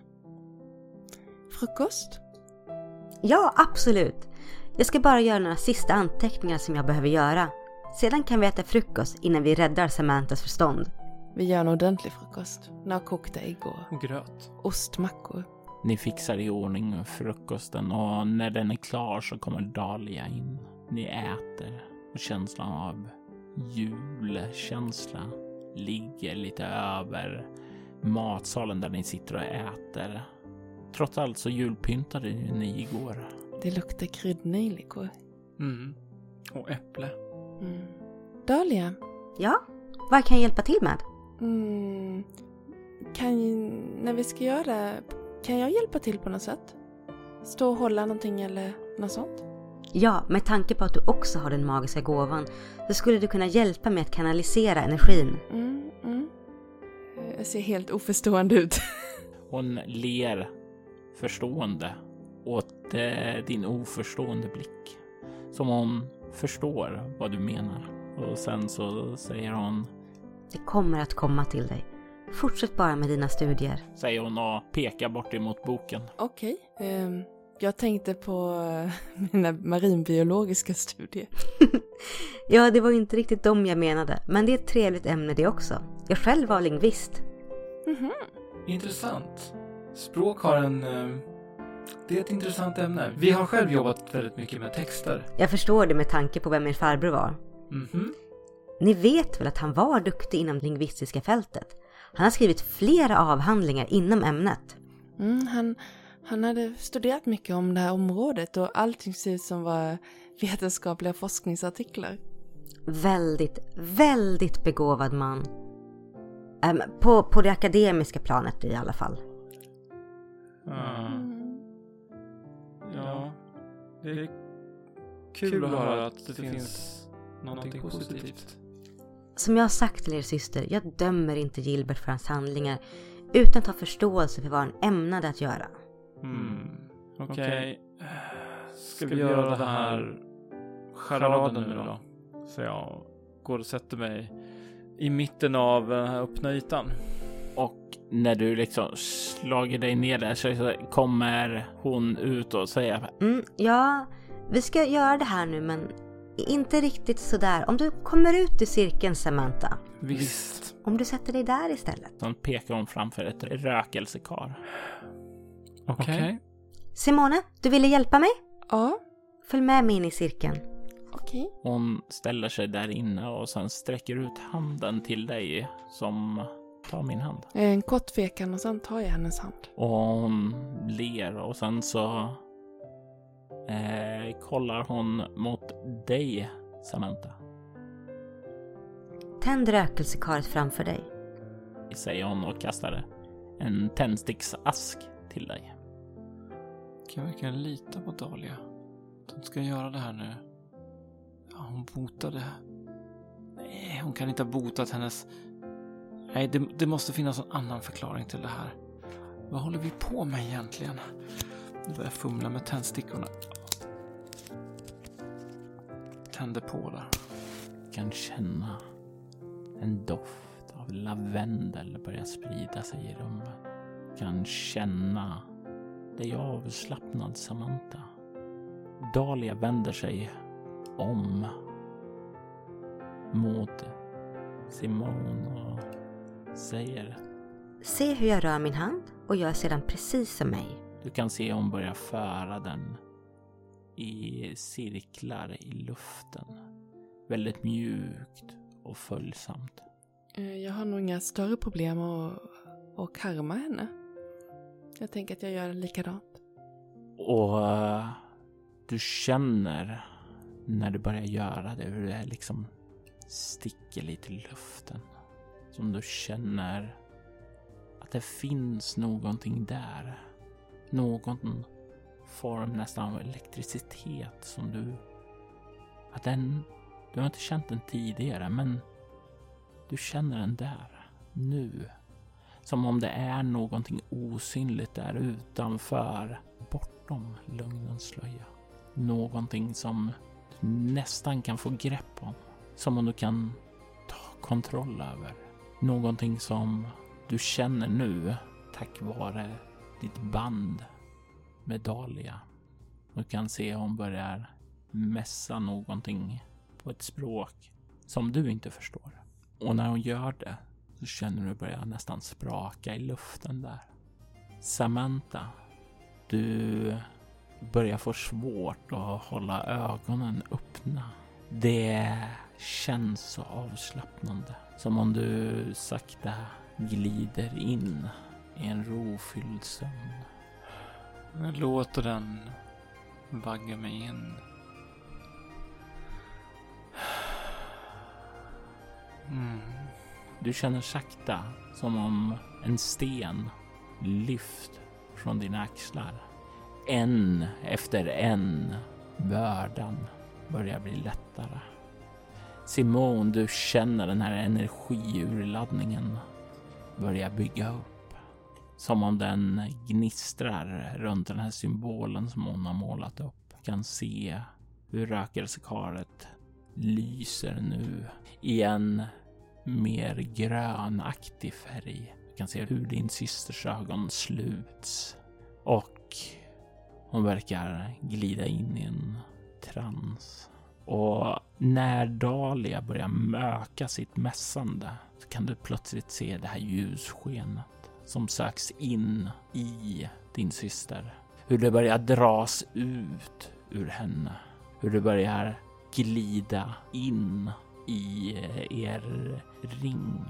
Frukost?
Ja, absolut. Jag ska bara göra några sista anteckningar som jag behöver göra. Sedan kan vi äta frukost innan vi räddar Samantas förstånd.
Vi gör en ordentlig frukost. Några kokta ägg och,
gröt.
Ostmackor.
Ni fixar i ordning frukosten och när den är klar så kommer Dahlia in. Ni äter och känslan av julkänsla ligger lite över matsalen där ni sitter och äter. Trots allt så julpyntade ni igår.
Det luktar kryddnejlikor.
Mm. Och äpple.
Mm. Dahlia?
Ja? Vad kan jag hjälpa till med?
Mm, kan, när vi ska göra det, kan jag hjälpa till på något sätt? Stå och hålla någonting eller något sånt?
Ja, med tanke på att du också har den magiska gåvan så skulle du kunna hjälpa mig att kanalisera energin.
Mm, mm. Jag ser helt oförstående ut.
Hon ler förstående åt eh, din oförstående blick. Som hon förstår vad du menar. Och sen så säger hon
det kommer att komma till dig. Fortsätt bara med dina studier.
Säger hon och pekar bort emot boken.
Okej. Okay. Um, ehm, jag tänkte på uh, mina marinbiologiska studier.
ja, det var inte riktigt dem jag menade. Men det är ett trevligt ämne det också. Jag själv var lingvist.
Mm -hmm.
Intressant. Språk har en... Uh, det är ett intressant ämne. Vi har själv jobbat väldigt mycket med texter.
Jag förstår det med tanke på vem min farbror var.
Mm -hmm.
Ni vet väl att han var duktig inom det lingvistiska fältet? Han har skrivit flera avhandlingar inom ämnet.
Mm, han, han hade studerat mycket om det här området och allting ser ut som var vetenskapliga forskningsartiklar.
Väldigt, väldigt begåvad man. Ähm, på, på det akademiska planet i alla fall.
Mm. Ja, det är kul att höra att det finns någonting positivt.
Som jag har sagt till er syster, jag dömer inte Gilbert för hans handlingar utan tar förståelse för vad han ämnade att göra.
Hmm. Okej. Okay. Ska vi göra den här charaden nu då? Så jag går och sätter mig i mitten av den här öppna ytan.
Och när du liksom slagit dig ner där så kommer hon ut och säger
mm, Ja, Vi ska göra det här nu men inte riktigt sådär. Om du kommer ut ur cirkeln Samantha.
Visst.
Om du sätter dig där istället.
Sen pekar hon framför ett rökelsekar.
Okej.
Okej.
Simone, du ville hjälpa mig?
Ja,
Följ med mig in i cirkeln.
okej.
Hon ställer sig där inne och sen sträcker ut handen till dig som tar min hand.
En kort tvekan och sen tar jag hennes hand.
Och hon ler och sen så eh, kollar hon mot dig, Samantha.
Tänd rökelsekaret framför dig.
Säger hon och kastar en tändsticksask till dig.
Kan jag verkligen lita på Dahlia? Hon ska göra det här nu? Ja, hon botade. Nej, hon kan inte ha botat hennes... Nej, det, det måste finnas en annan förklaring till det här. Vad håller vi på med egentligen? Nu börjar jag fumla med tändstickorna. Tänder på där.
kan känna en doft av lavendel börja sprida sig i rummet. Kan känna dig avslappnad Samantha. Dahlia vänder sig om mot Simone och säger
Se hur jag rör min hand och gör sedan precis som mig.
Du kan se hon börjar föra den i cirklar i luften. Väldigt mjukt och följsamt.
Eh, Jag har nog inga större problem att, att karma henne. Jag tänker att jag gör likadant.
Och eh, du känner när du börjar göra det hur det liksom sticker lite i luften. Som du känner att det finns någonting där. Någon form nästan av elektricitet som du... Att den... Du har inte känt den tidigare men du känner den där. Nu. Som om det är någonting osynligt där utanför, bortom lögnens slöja. Någonting som du nästan kan få grepp om. Som om du kan ta kontroll över. Någonting som du känner nu tack vare ditt band med Dahlia. Du kan se hon börjar mässa någonting på ett språk som du inte förstår. Och när hon gör det så känner du börjar nästan spraka i luften där. Samantha, du börjar få svårt att hålla ögonen öppna. Det känns så avslappnande. Som om du sakta glider in i en rofylld sömn.
Jag låter den vagga mig in. Mm.
Du känner sakta som om en sten lyft från dina axlar. En efter en bördan börjar bli lättare. Simon, du känner den här energiurladdningen börja bygga upp. Som om den gnistrar runt den här symbolen som hon har målat upp. Du kan se hur rökelsekaret lyser nu i en mer grönaktig färg. Du kan se hur din systers ögon sluts och hon verkar glida in i en trans. Och när Dahlia börjar möka sitt mässande så kan du plötsligt se det här ljusskenet som söks in i din syster. Hur det börjar dras ut ur henne. Hur det börjar glida in i er ring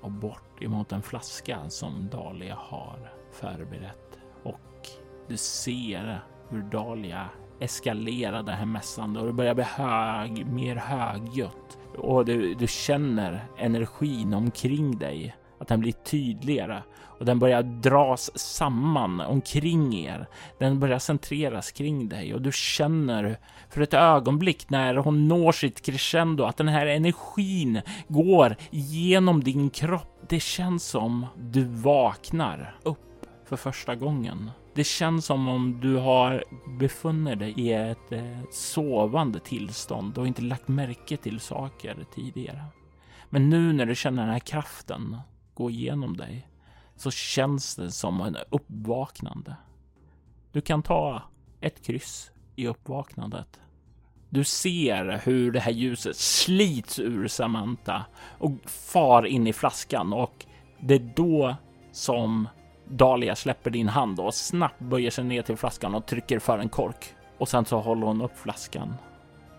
och bort emot en flaska som Dahlia har förberett. Och du ser hur Dahlia eskalerar det här mässande och det börjar bli hög, mer högljutt. Och du, du känner energin omkring dig, att den blir tydligare och den börjar dras samman omkring er. Den börjar centreras kring dig och du känner för ett ögonblick när hon når sitt crescendo att den här energin går genom din kropp. Det känns som du vaknar upp för första gången. Det känns som om du har befunnit dig i ett eh, sovande tillstånd och inte lagt märke till saker tidigare. Men nu när du känner den här kraften gå igenom dig så känns det som en uppvaknande. Du kan ta ett kryss i uppvaknandet. Du ser hur det här ljuset slits ur Samantha och far in i flaskan och det är då som Dahlia släpper din hand och snabbt böjer sig ner till flaskan och trycker för en kork. Och sen så håller hon upp flaskan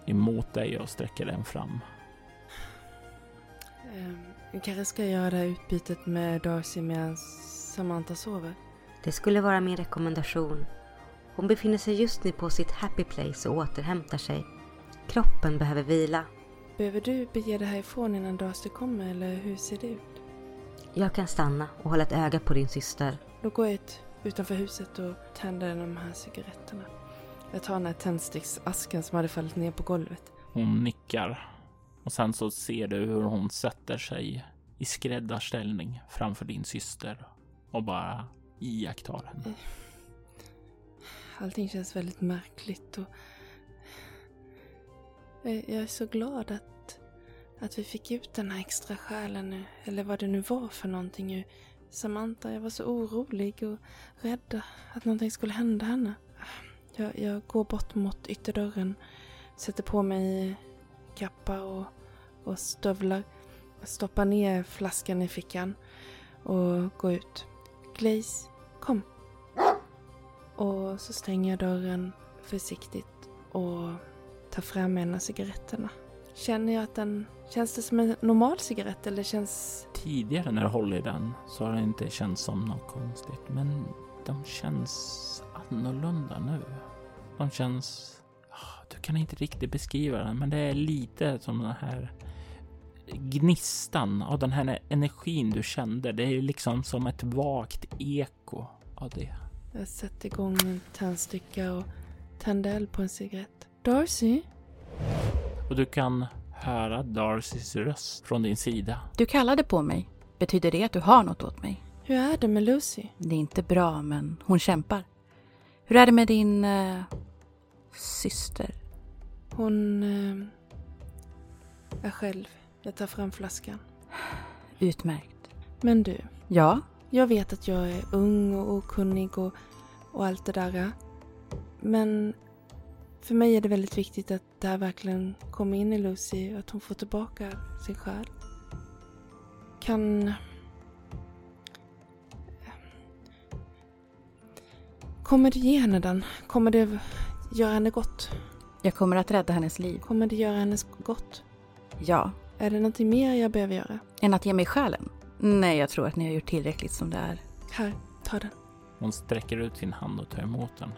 emot dig och sträcker den fram.
Ehm, vi kanske ska göra det här utbytet med Darcy medan Samantha sover.
Det skulle vara min rekommendation. Hon befinner sig just nu på sitt happy place och återhämtar sig. Kroppen behöver vila.
Behöver du bege dig härifrån innan Darcy kommer eller hur ser det ut?
Jag kan stanna och hålla ett öga på din syster.
Då går jag ut utanför huset och tänder de här cigaretterna. Jag tar den här tändsticksasken som hade fallit ner på golvet.
Hon nickar och sen så ser du hur hon sätter sig i skräddarställning framför din syster och bara iakttar henne.
Allting känns väldigt märkligt och jag är så glad att, att vi fick ut den här extra själen nu, eller vad det nu var för någonting ur Samantha. Jag var så orolig och rädd att någonting skulle hända henne. Jag, jag går bort mot ytterdörren, sätter på mig kappa och, och stövlar, stoppar ner flaskan i fickan och går ut. Glaze, kom. Och så stänger jag dörren försiktigt och tar fram en av cigaretterna. Känner jag att den... Känns det som en normal cigarett eller känns...
Tidigare när du håller i den så har det inte känts som något konstigt, men de känns annorlunda nu. De känns... Du kan inte riktigt beskriva den, men det är lite som den här gnistan av den här energin du kände. Det är liksom som ett vagt eko av det.
Jag sätter igång en tändsticka och tänder eld på en cigarett. Darcy?
Och du kan höra Darcys röst från din sida.
Du kallade på mig. Betyder det att du har något åt mig?
Hur är det med Lucy?
Det är inte bra, men hon kämpar. Hur är det med din eh, syster?
Hon eh, är själv. Jag tar fram flaskan.
Utmärkt.
Men du,
Ja,
jag vet att jag är ung och okunnig och, och allt det där. Men för mig är det väldigt viktigt att det här verkligen kommer in i Lucy och att hon får tillbaka sin själ. Kan... Kommer det ge henne den? Kommer det göra henne gott?
Jag kommer att rädda hennes liv.
Kommer det göra henne gott?
Ja.
Är det någonting mer jag behöver göra?
Än att ge mig själen? Nej, jag tror att ni har gjort tillräckligt som det är.
Här, ta den.
Hon sträcker ut sin hand och tar emot den.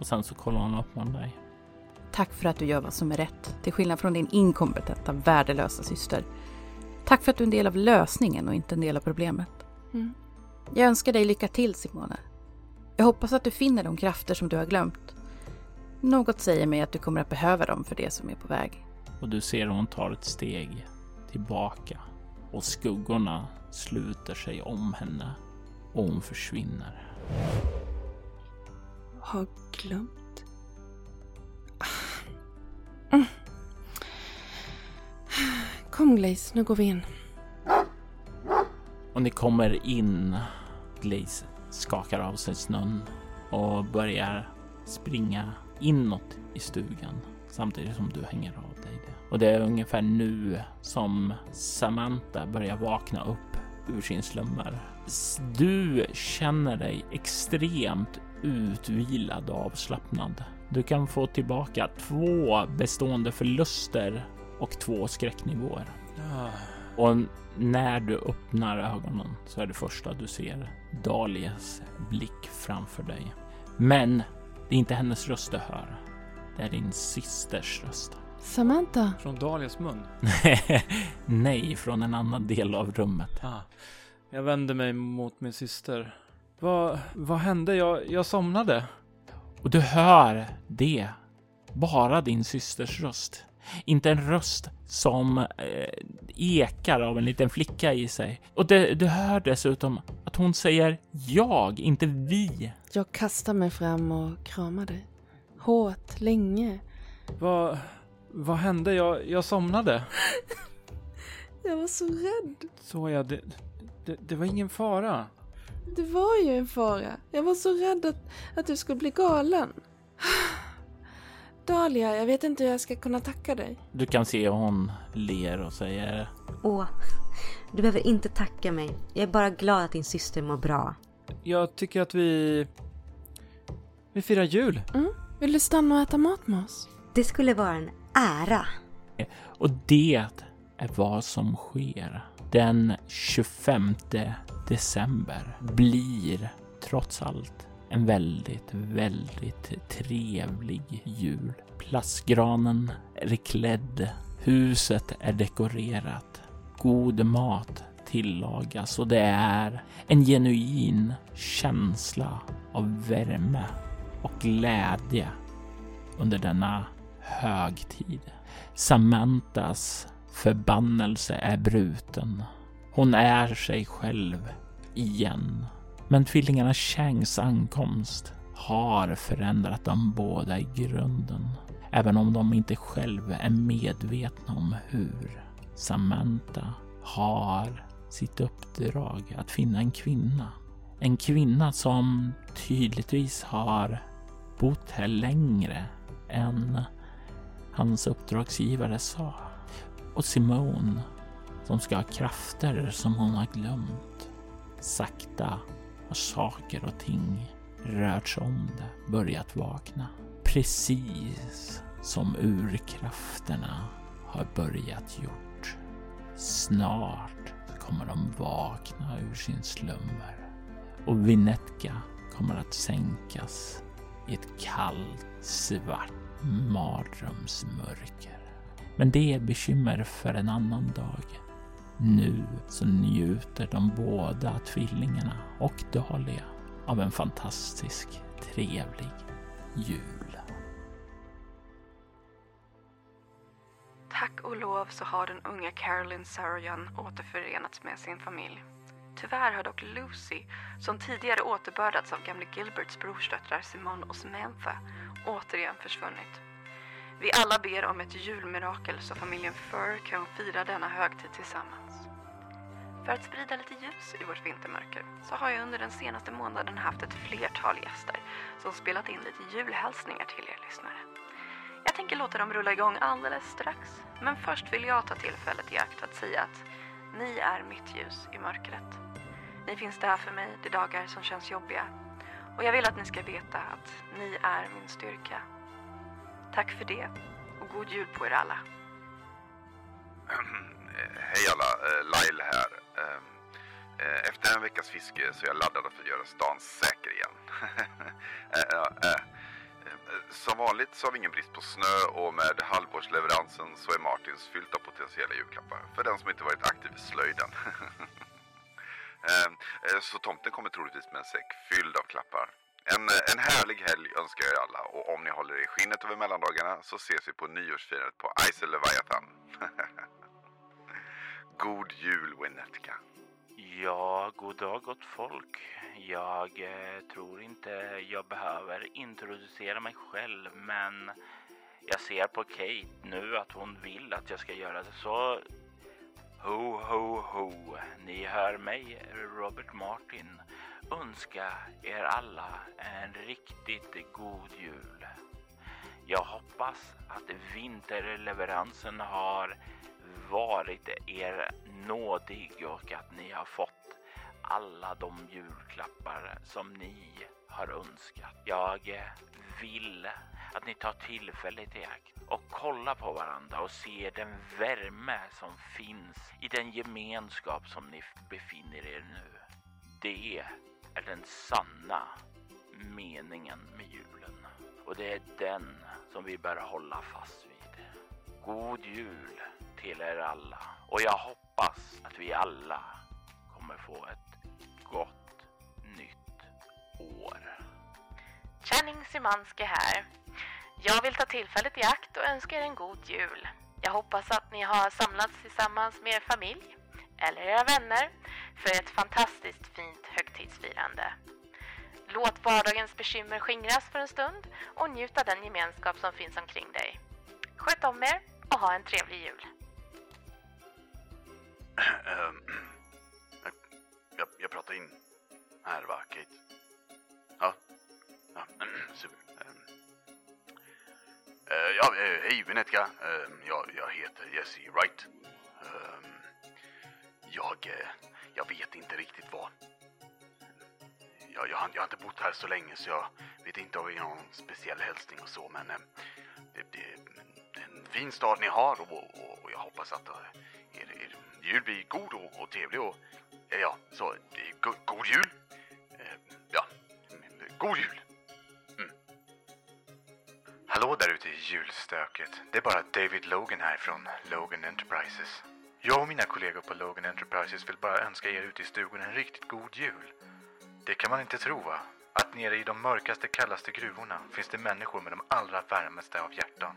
Och sen så kollar hon upp på dig.
Tack för att du gör vad som är rätt, till skillnad från din inkompetenta, värdelösa syster. Tack för att du är en del av lösningen och inte en del av problemet.
Mm.
Jag önskar dig lycka till, Simone. Jag hoppas att du finner de krafter som du har glömt. Något säger mig att du kommer att behöva dem för det som är på väg.
Och du ser hur hon tar ett steg tillbaka och skuggorna sluter sig om henne och hon försvinner.
Har glömt. Mm. Kom Glaze, nu går vi in.
Och ni kommer in. Glaze skakar av sig snön och börjar springa inåt i stugan samtidigt som du hänger av dig det. Och det är ungefär nu som Samantha börjar vakna upp ur sin slummer. Du känner dig extremt utvilad och avslappnad. Du kan få tillbaka två bestående förluster och två skräcknivåer.
Ah,
Och när du öppnar ögonen så är det första du ser Dalias blick framför dig. Men det är inte hennes röst du hör. Det är din systers röst.
Samantha.
från Dalias mun.
Nej, från en annan del av rummet.
Ah. Jag vänder mig mot min syster. Vad, vad hände? Jag, jag somnade.
Och du hör det. Bara din systers röst. Inte en röst som eh, ekar av en liten flicka i sig. Och det, du hör dessutom att hon säger jag, inte vi.
Jag kastar mig fram och kramar dig. Hårt, länge.
Vad, vad hände? Jag, jag somnade.
Jag var så rädd.
Så ja, det, det, det var ingen fara.
Det var ju en fara. Jag var så rädd att, att du skulle bli galen. Dahlia, jag vet inte hur jag ska kunna tacka dig.
Du kan se hon ler och säger
Åh, du behöver inte tacka mig. Jag är bara glad att din syster mår bra.
Jag tycker att vi... Vi firar jul.
Mm. Vill du stanna och äta mat med oss?
Det skulle vara en ära.
Och det är vad som sker. Den 25 december blir trots allt en väldigt, väldigt trevlig jul. Plastgranen är klädd, huset är dekorerat, god mat tillagas och det är en genuin känsla av värme och glädje under denna högtid. Samantas förbannelse är bruten. Hon är sig själv igen. Men tvillingarna Changs ankomst har förändrat dem båda i grunden. Även om de inte själva är medvetna om hur. Samantha har sitt uppdrag att finna en kvinna. En kvinna som tydligtvis har bott här längre än hans uppdragsgivare sa. Och Simone som ska ha krafter som hon har glömt. Sakta och saker och ting rört sig om det, börjat vakna. Precis som urkrafterna har börjat gjort. Snart kommer de vakna ur sin slummer och Vinetka kommer att sänkas i ett kallt, svart mardrömsmörker. Men det är bekymmer för en annan dag. Nu så njuter de båda tvillingarna och Dahlia av en fantastisk, trevlig jul.
Tack och lov så har den unga Carolyn Saroyan återförenats med sin familj. Tyvärr har dock Lucy, som tidigare återbördats av gamle Gilberts brorsdöttrar Simone och Samantha, återigen försvunnit. Vi alla ber om ett julmirakel så familjen Fur kan fira denna högtid tillsammans. För att sprida lite ljus i vårt vintermörker så har jag under den senaste månaden haft ett flertal gäster som spelat in lite julhälsningar till er lyssnare. Jag tänker låta dem rulla igång alldeles strax, men först vill jag ta tillfället i akt att säga att ni är mitt ljus i mörkret. Ni finns där för mig de dagar som känns jobbiga och jag vill att ni ska veta att ni är min styrka. Tack för det och god jul på er alla.
Eh, hej alla, eh, Lyle här. Ehm, eh, efter en veckas fiske så är jag laddad för att göra stan säker igen. Eh, som vanligt så har vi ingen brist på snö och med halvårsleveransen så är Martins fyllt av potentiella julklappar för den som inte varit aktiv i slöjden. Ehm, så tomten kommer troligtvis med en säck fylld av klappar. En, en härlig helg önskar jag er alla och om ni håller er i skinnet över mellandagarna så ses vi på nyårsfirandet på Ice Leviathan. God jul Winnetka.
Ja, god dag gott folk. Jag eh, tror inte jag behöver introducera mig själv, men jag ser på Kate nu att hon vill att jag ska göra det, så ho, ho, ho. Ni hör mig, Robert Martin, önska er alla en riktigt god jul. Jag hoppas att vinterleveransen har varit er nådig och att ni har fått alla de julklappar som ni har önskat. Jag vill att ni tar tillfället i akt och kollar på varandra och ser den värme som finns i den gemenskap som ni befinner er nu. Det är den sanna meningen med julen och det är den som vi bör hålla fast vid. God jul till er alla och jag hoppas att vi alla kommer få ett gott nytt år.
Channing Simanski här. Jag vill ta tillfället i akt och önska er en god jul. Jag hoppas att ni har samlats tillsammans med er familj eller era vänner för ett fantastiskt fint högtidsfirande. Låt vardagens bekymmer skingras för en stund och njut av den gemenskap som finns omkring dig. Sköt om er och ha en trevlig jul.
Jag, ehm, jag, jag pratar in här va, Kate? Ja, ja super. Uh, ja, uh, hej Vinetka. Uh, ehm, jag, jag heter Jesse Wright. Jag, eh, jag vet inte riktigt vad. Jag, jag, jag, har inte bott här så länge så jag vet inte om vi har någon speciell hälsning och så men eh, det, det, är en fin stad ni har och, och, och jag hoppas att eh, er, er jul blir god och, och trevlig och ja, så go, god jul. Ja, god jul. Mm. Hallå där ute i julstöket. Det är bara David Logan här från Logan Enterprises. Jag och mina kollegor på Logan Enterprises vill bara önska er ute i stugan en riktigt god jul. Det kan man inte tro va? Att nere i de mörkaste, kallaste gruvorna finns det människor med de allra värmaste av hjärtan.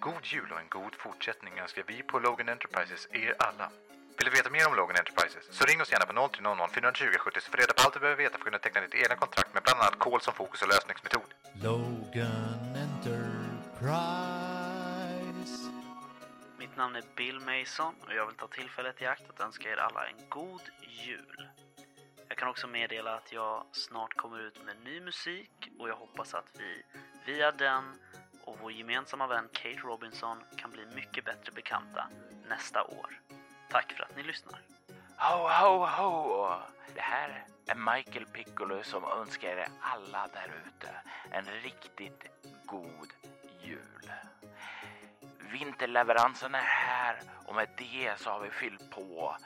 God jul och en god fortsättning önskar vi på Logan Enterprises er alla. Vill du veta mer om Logan Enterprises så ring oss gärna på 0300 420 70 så får du reda på allt du behöver veta för att kunna teckna ditt egna kontrakt med bland annat kol som fokus och lösningsmetod.
Logan Enterprise.
Mitt namn är Bill Mason och jag vill ta tillfället i akt att önska er alla en god jul. Jag kan också meddela att jag snart kommer ut med ny musik och jag hoppas att vi via den och vår gemensamma vän Kate Robinson kan bli mycket bättre bekanta nästa år. Tack för att ni lyssnar.
Ho, ho, ho! Det här är Michael Piccolo som önskar er alla där ute en riktigt god jul. Vinterleveransen är här och med det så har vi fyllt på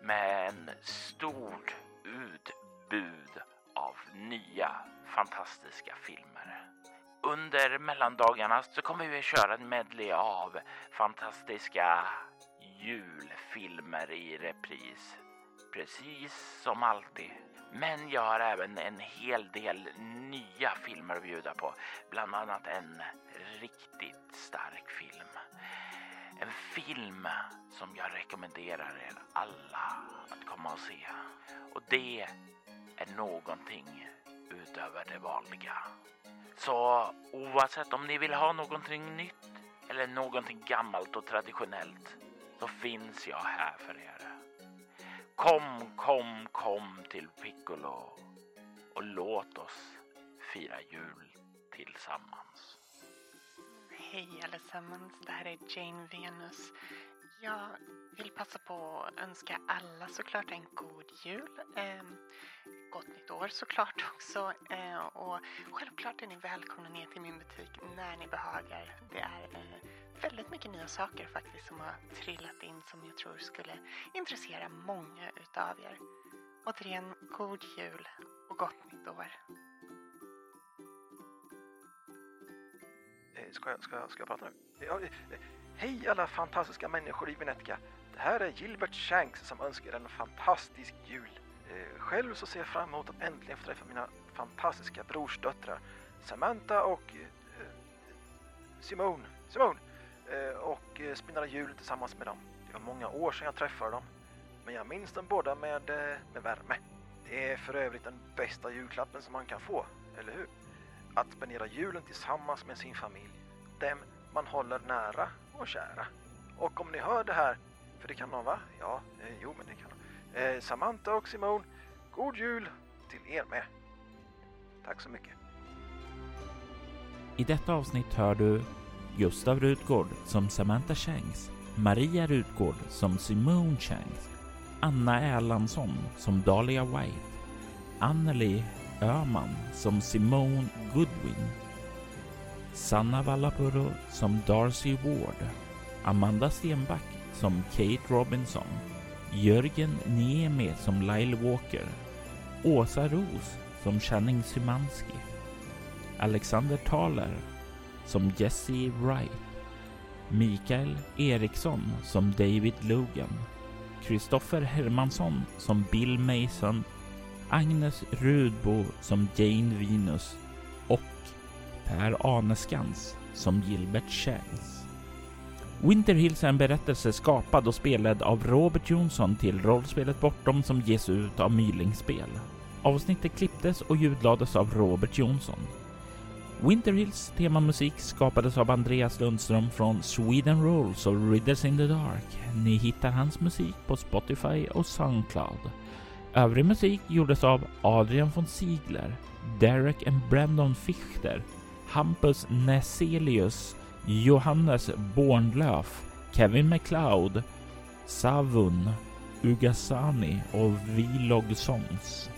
med en stort utbud av nya fantastiska filmer. Under mellandagarna så kommer vi köra en medley av fantastiska julfilmer i repris. Precis som alltid. Men jag har även en hel del nya filmer att bjuda på. Bland annat en riktigt stark film. En film som jag rekommenderar er alla att komma och se. Och det är någonting utöver det vanliga. Så oavsett om ni vill ha någonting nytt eller någonting gammalt och traditionellt så finns jag här för er. Kom, kom, kom till Piccolo och låt oss fira jul tillsammans.
Hej allesammans, det här är Jane Venus. Jag vill passa på att önska alla såklart en god jul. Eh, gott nytt år såklart också. Eh, och självklart är ni välkomna ner till min butik när ni behagar. Det är eh, väldigt mycket nya saker faktiskt som har trillat in som jag tror skulle intressera många utav er. Återigen, god jul och gott nytt år.
Ska jag, ska, jag, ska jag prata nu? Ja, hej alla fantastiska människor i Venetica. Det här är Gilbert Shanks som önskar en fantastisk jul. Eh, själv så ser jag fram emot att äntligen få träffa mina fantastiska brorsdöttrar Samantha och eh, Simone. Simone! Eh, och spinna jul tillsammans med dem. Det var många år sedan jag träffade dem. Men jag minns dem båda med, med värme. Det är för övrigt den bästa julklappen som man kan få, eller hur? Att spendera julen tillsammans med sin familj. Dem man håller nära och kära. Och om ni hör det här, för det kan någon va? Ja, eh, jo men det kan de. Eh, Samantha och Simon, god jul till er med. Tack så mycket.
I detta avsnitt hör du Gustav Rutgård som Samantha Shanks, Maria Rutgård som Simone Shanks, Anna Erlandsson som Dahlia White, Anneli Öhman som Simone Goodwin, Sanna Vallapuro som Darcy Ward, Amanda Stenback som Kate Robinson, Jörgen Niemi som Lyle Walker, Åsa Ros som Channing Szymanski Alexander Thaler som Jesse Wright, Mikael Eriksson som David Logan, Kristoffer Hermansson som Bill Mason, Agnes Rudbo som Jane Venus och Per Aneskans som Gilbert Shanks. Winter Hills är en berättelse skapad och spelad av Robert Jonsson till rollspelet Bortom som ges ut av Mylingspel. Avsnittet klipptes och ljudlades av Robert Jonsson. Winter Hills temamusik skapades av Andreas Lundström från Sweden Rolls och Ridders in the Dark. Ni hittar hans musik på Spotify och Soundcloud. Övrig musik gjordes av Adrian von Ziegler, Derek and Brandon Fichter, Hampus Neselius, Johannes Bornlöf, Kevin McLeod, Savun, Ugasani och Vlog Songs.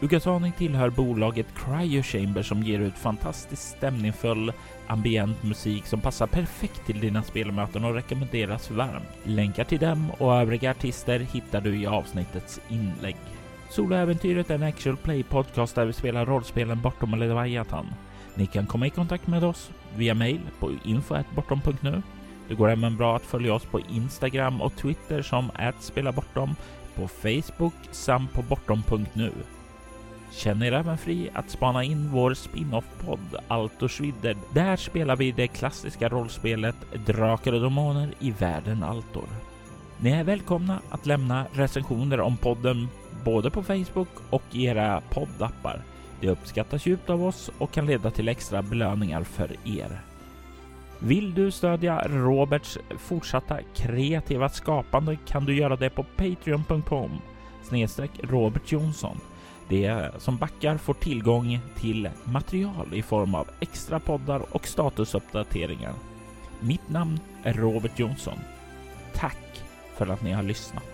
Ugasani tillhör bolaget Cryo Chamber som ger ut fantastiskt stämningsfull ambient musik som passar perfekt till dina spelmöten och rekommenderas varmt. Länkar till dem och övriga artister hittar du i avsnittets inlägg. Soloäventyret är en actual play podcast där vi spelar rollspelen Bortom och Leviathan. Ni kan komma i kontakt med oss via mail på info.bortom.nu. Det går även bra att följa oss på Instagram och Twitter som @spelabortom, på Facebook samt på bortom.nu. Känn er även fri att spana in vår spin-off-podd Altorsvidder. Där spelar vi det klassiska rollspelet Drakar och Demoner i världen Altor. Ni är välkomna att lämna recensioner om podden både på Facebook och i era poddappar. Det uppskattas djupt av oss och kan leda till extra belöningar för er. Vill du stödja Roberts fortsatta kreativa skapande kan du göra det på patreon.com snedstreck Robert Jonsson. De som backar får tillgång till material i form av extra poddar och statusuppdateringar. Mitt namn är Robert Jonsson. Tack för att ni har lyssnat.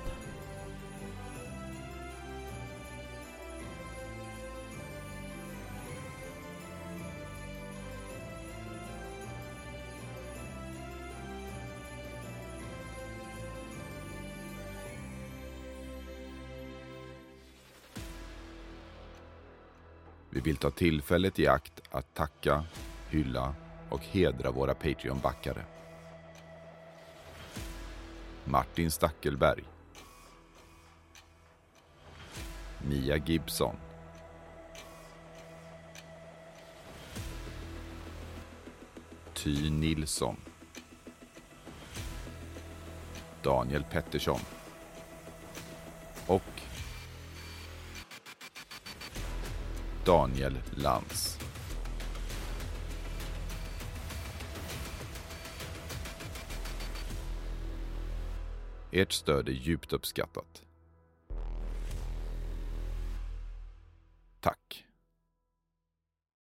Vi vill ta tillfället i akt att tacka, hylla och hedra våra Patreon-backare. Martin Stackelberg. Mia Gibson. Ty Nilsson. Daniel Pettersson. Och Daniel Lantz. Ert stöd är djupt uppskattat. Tack!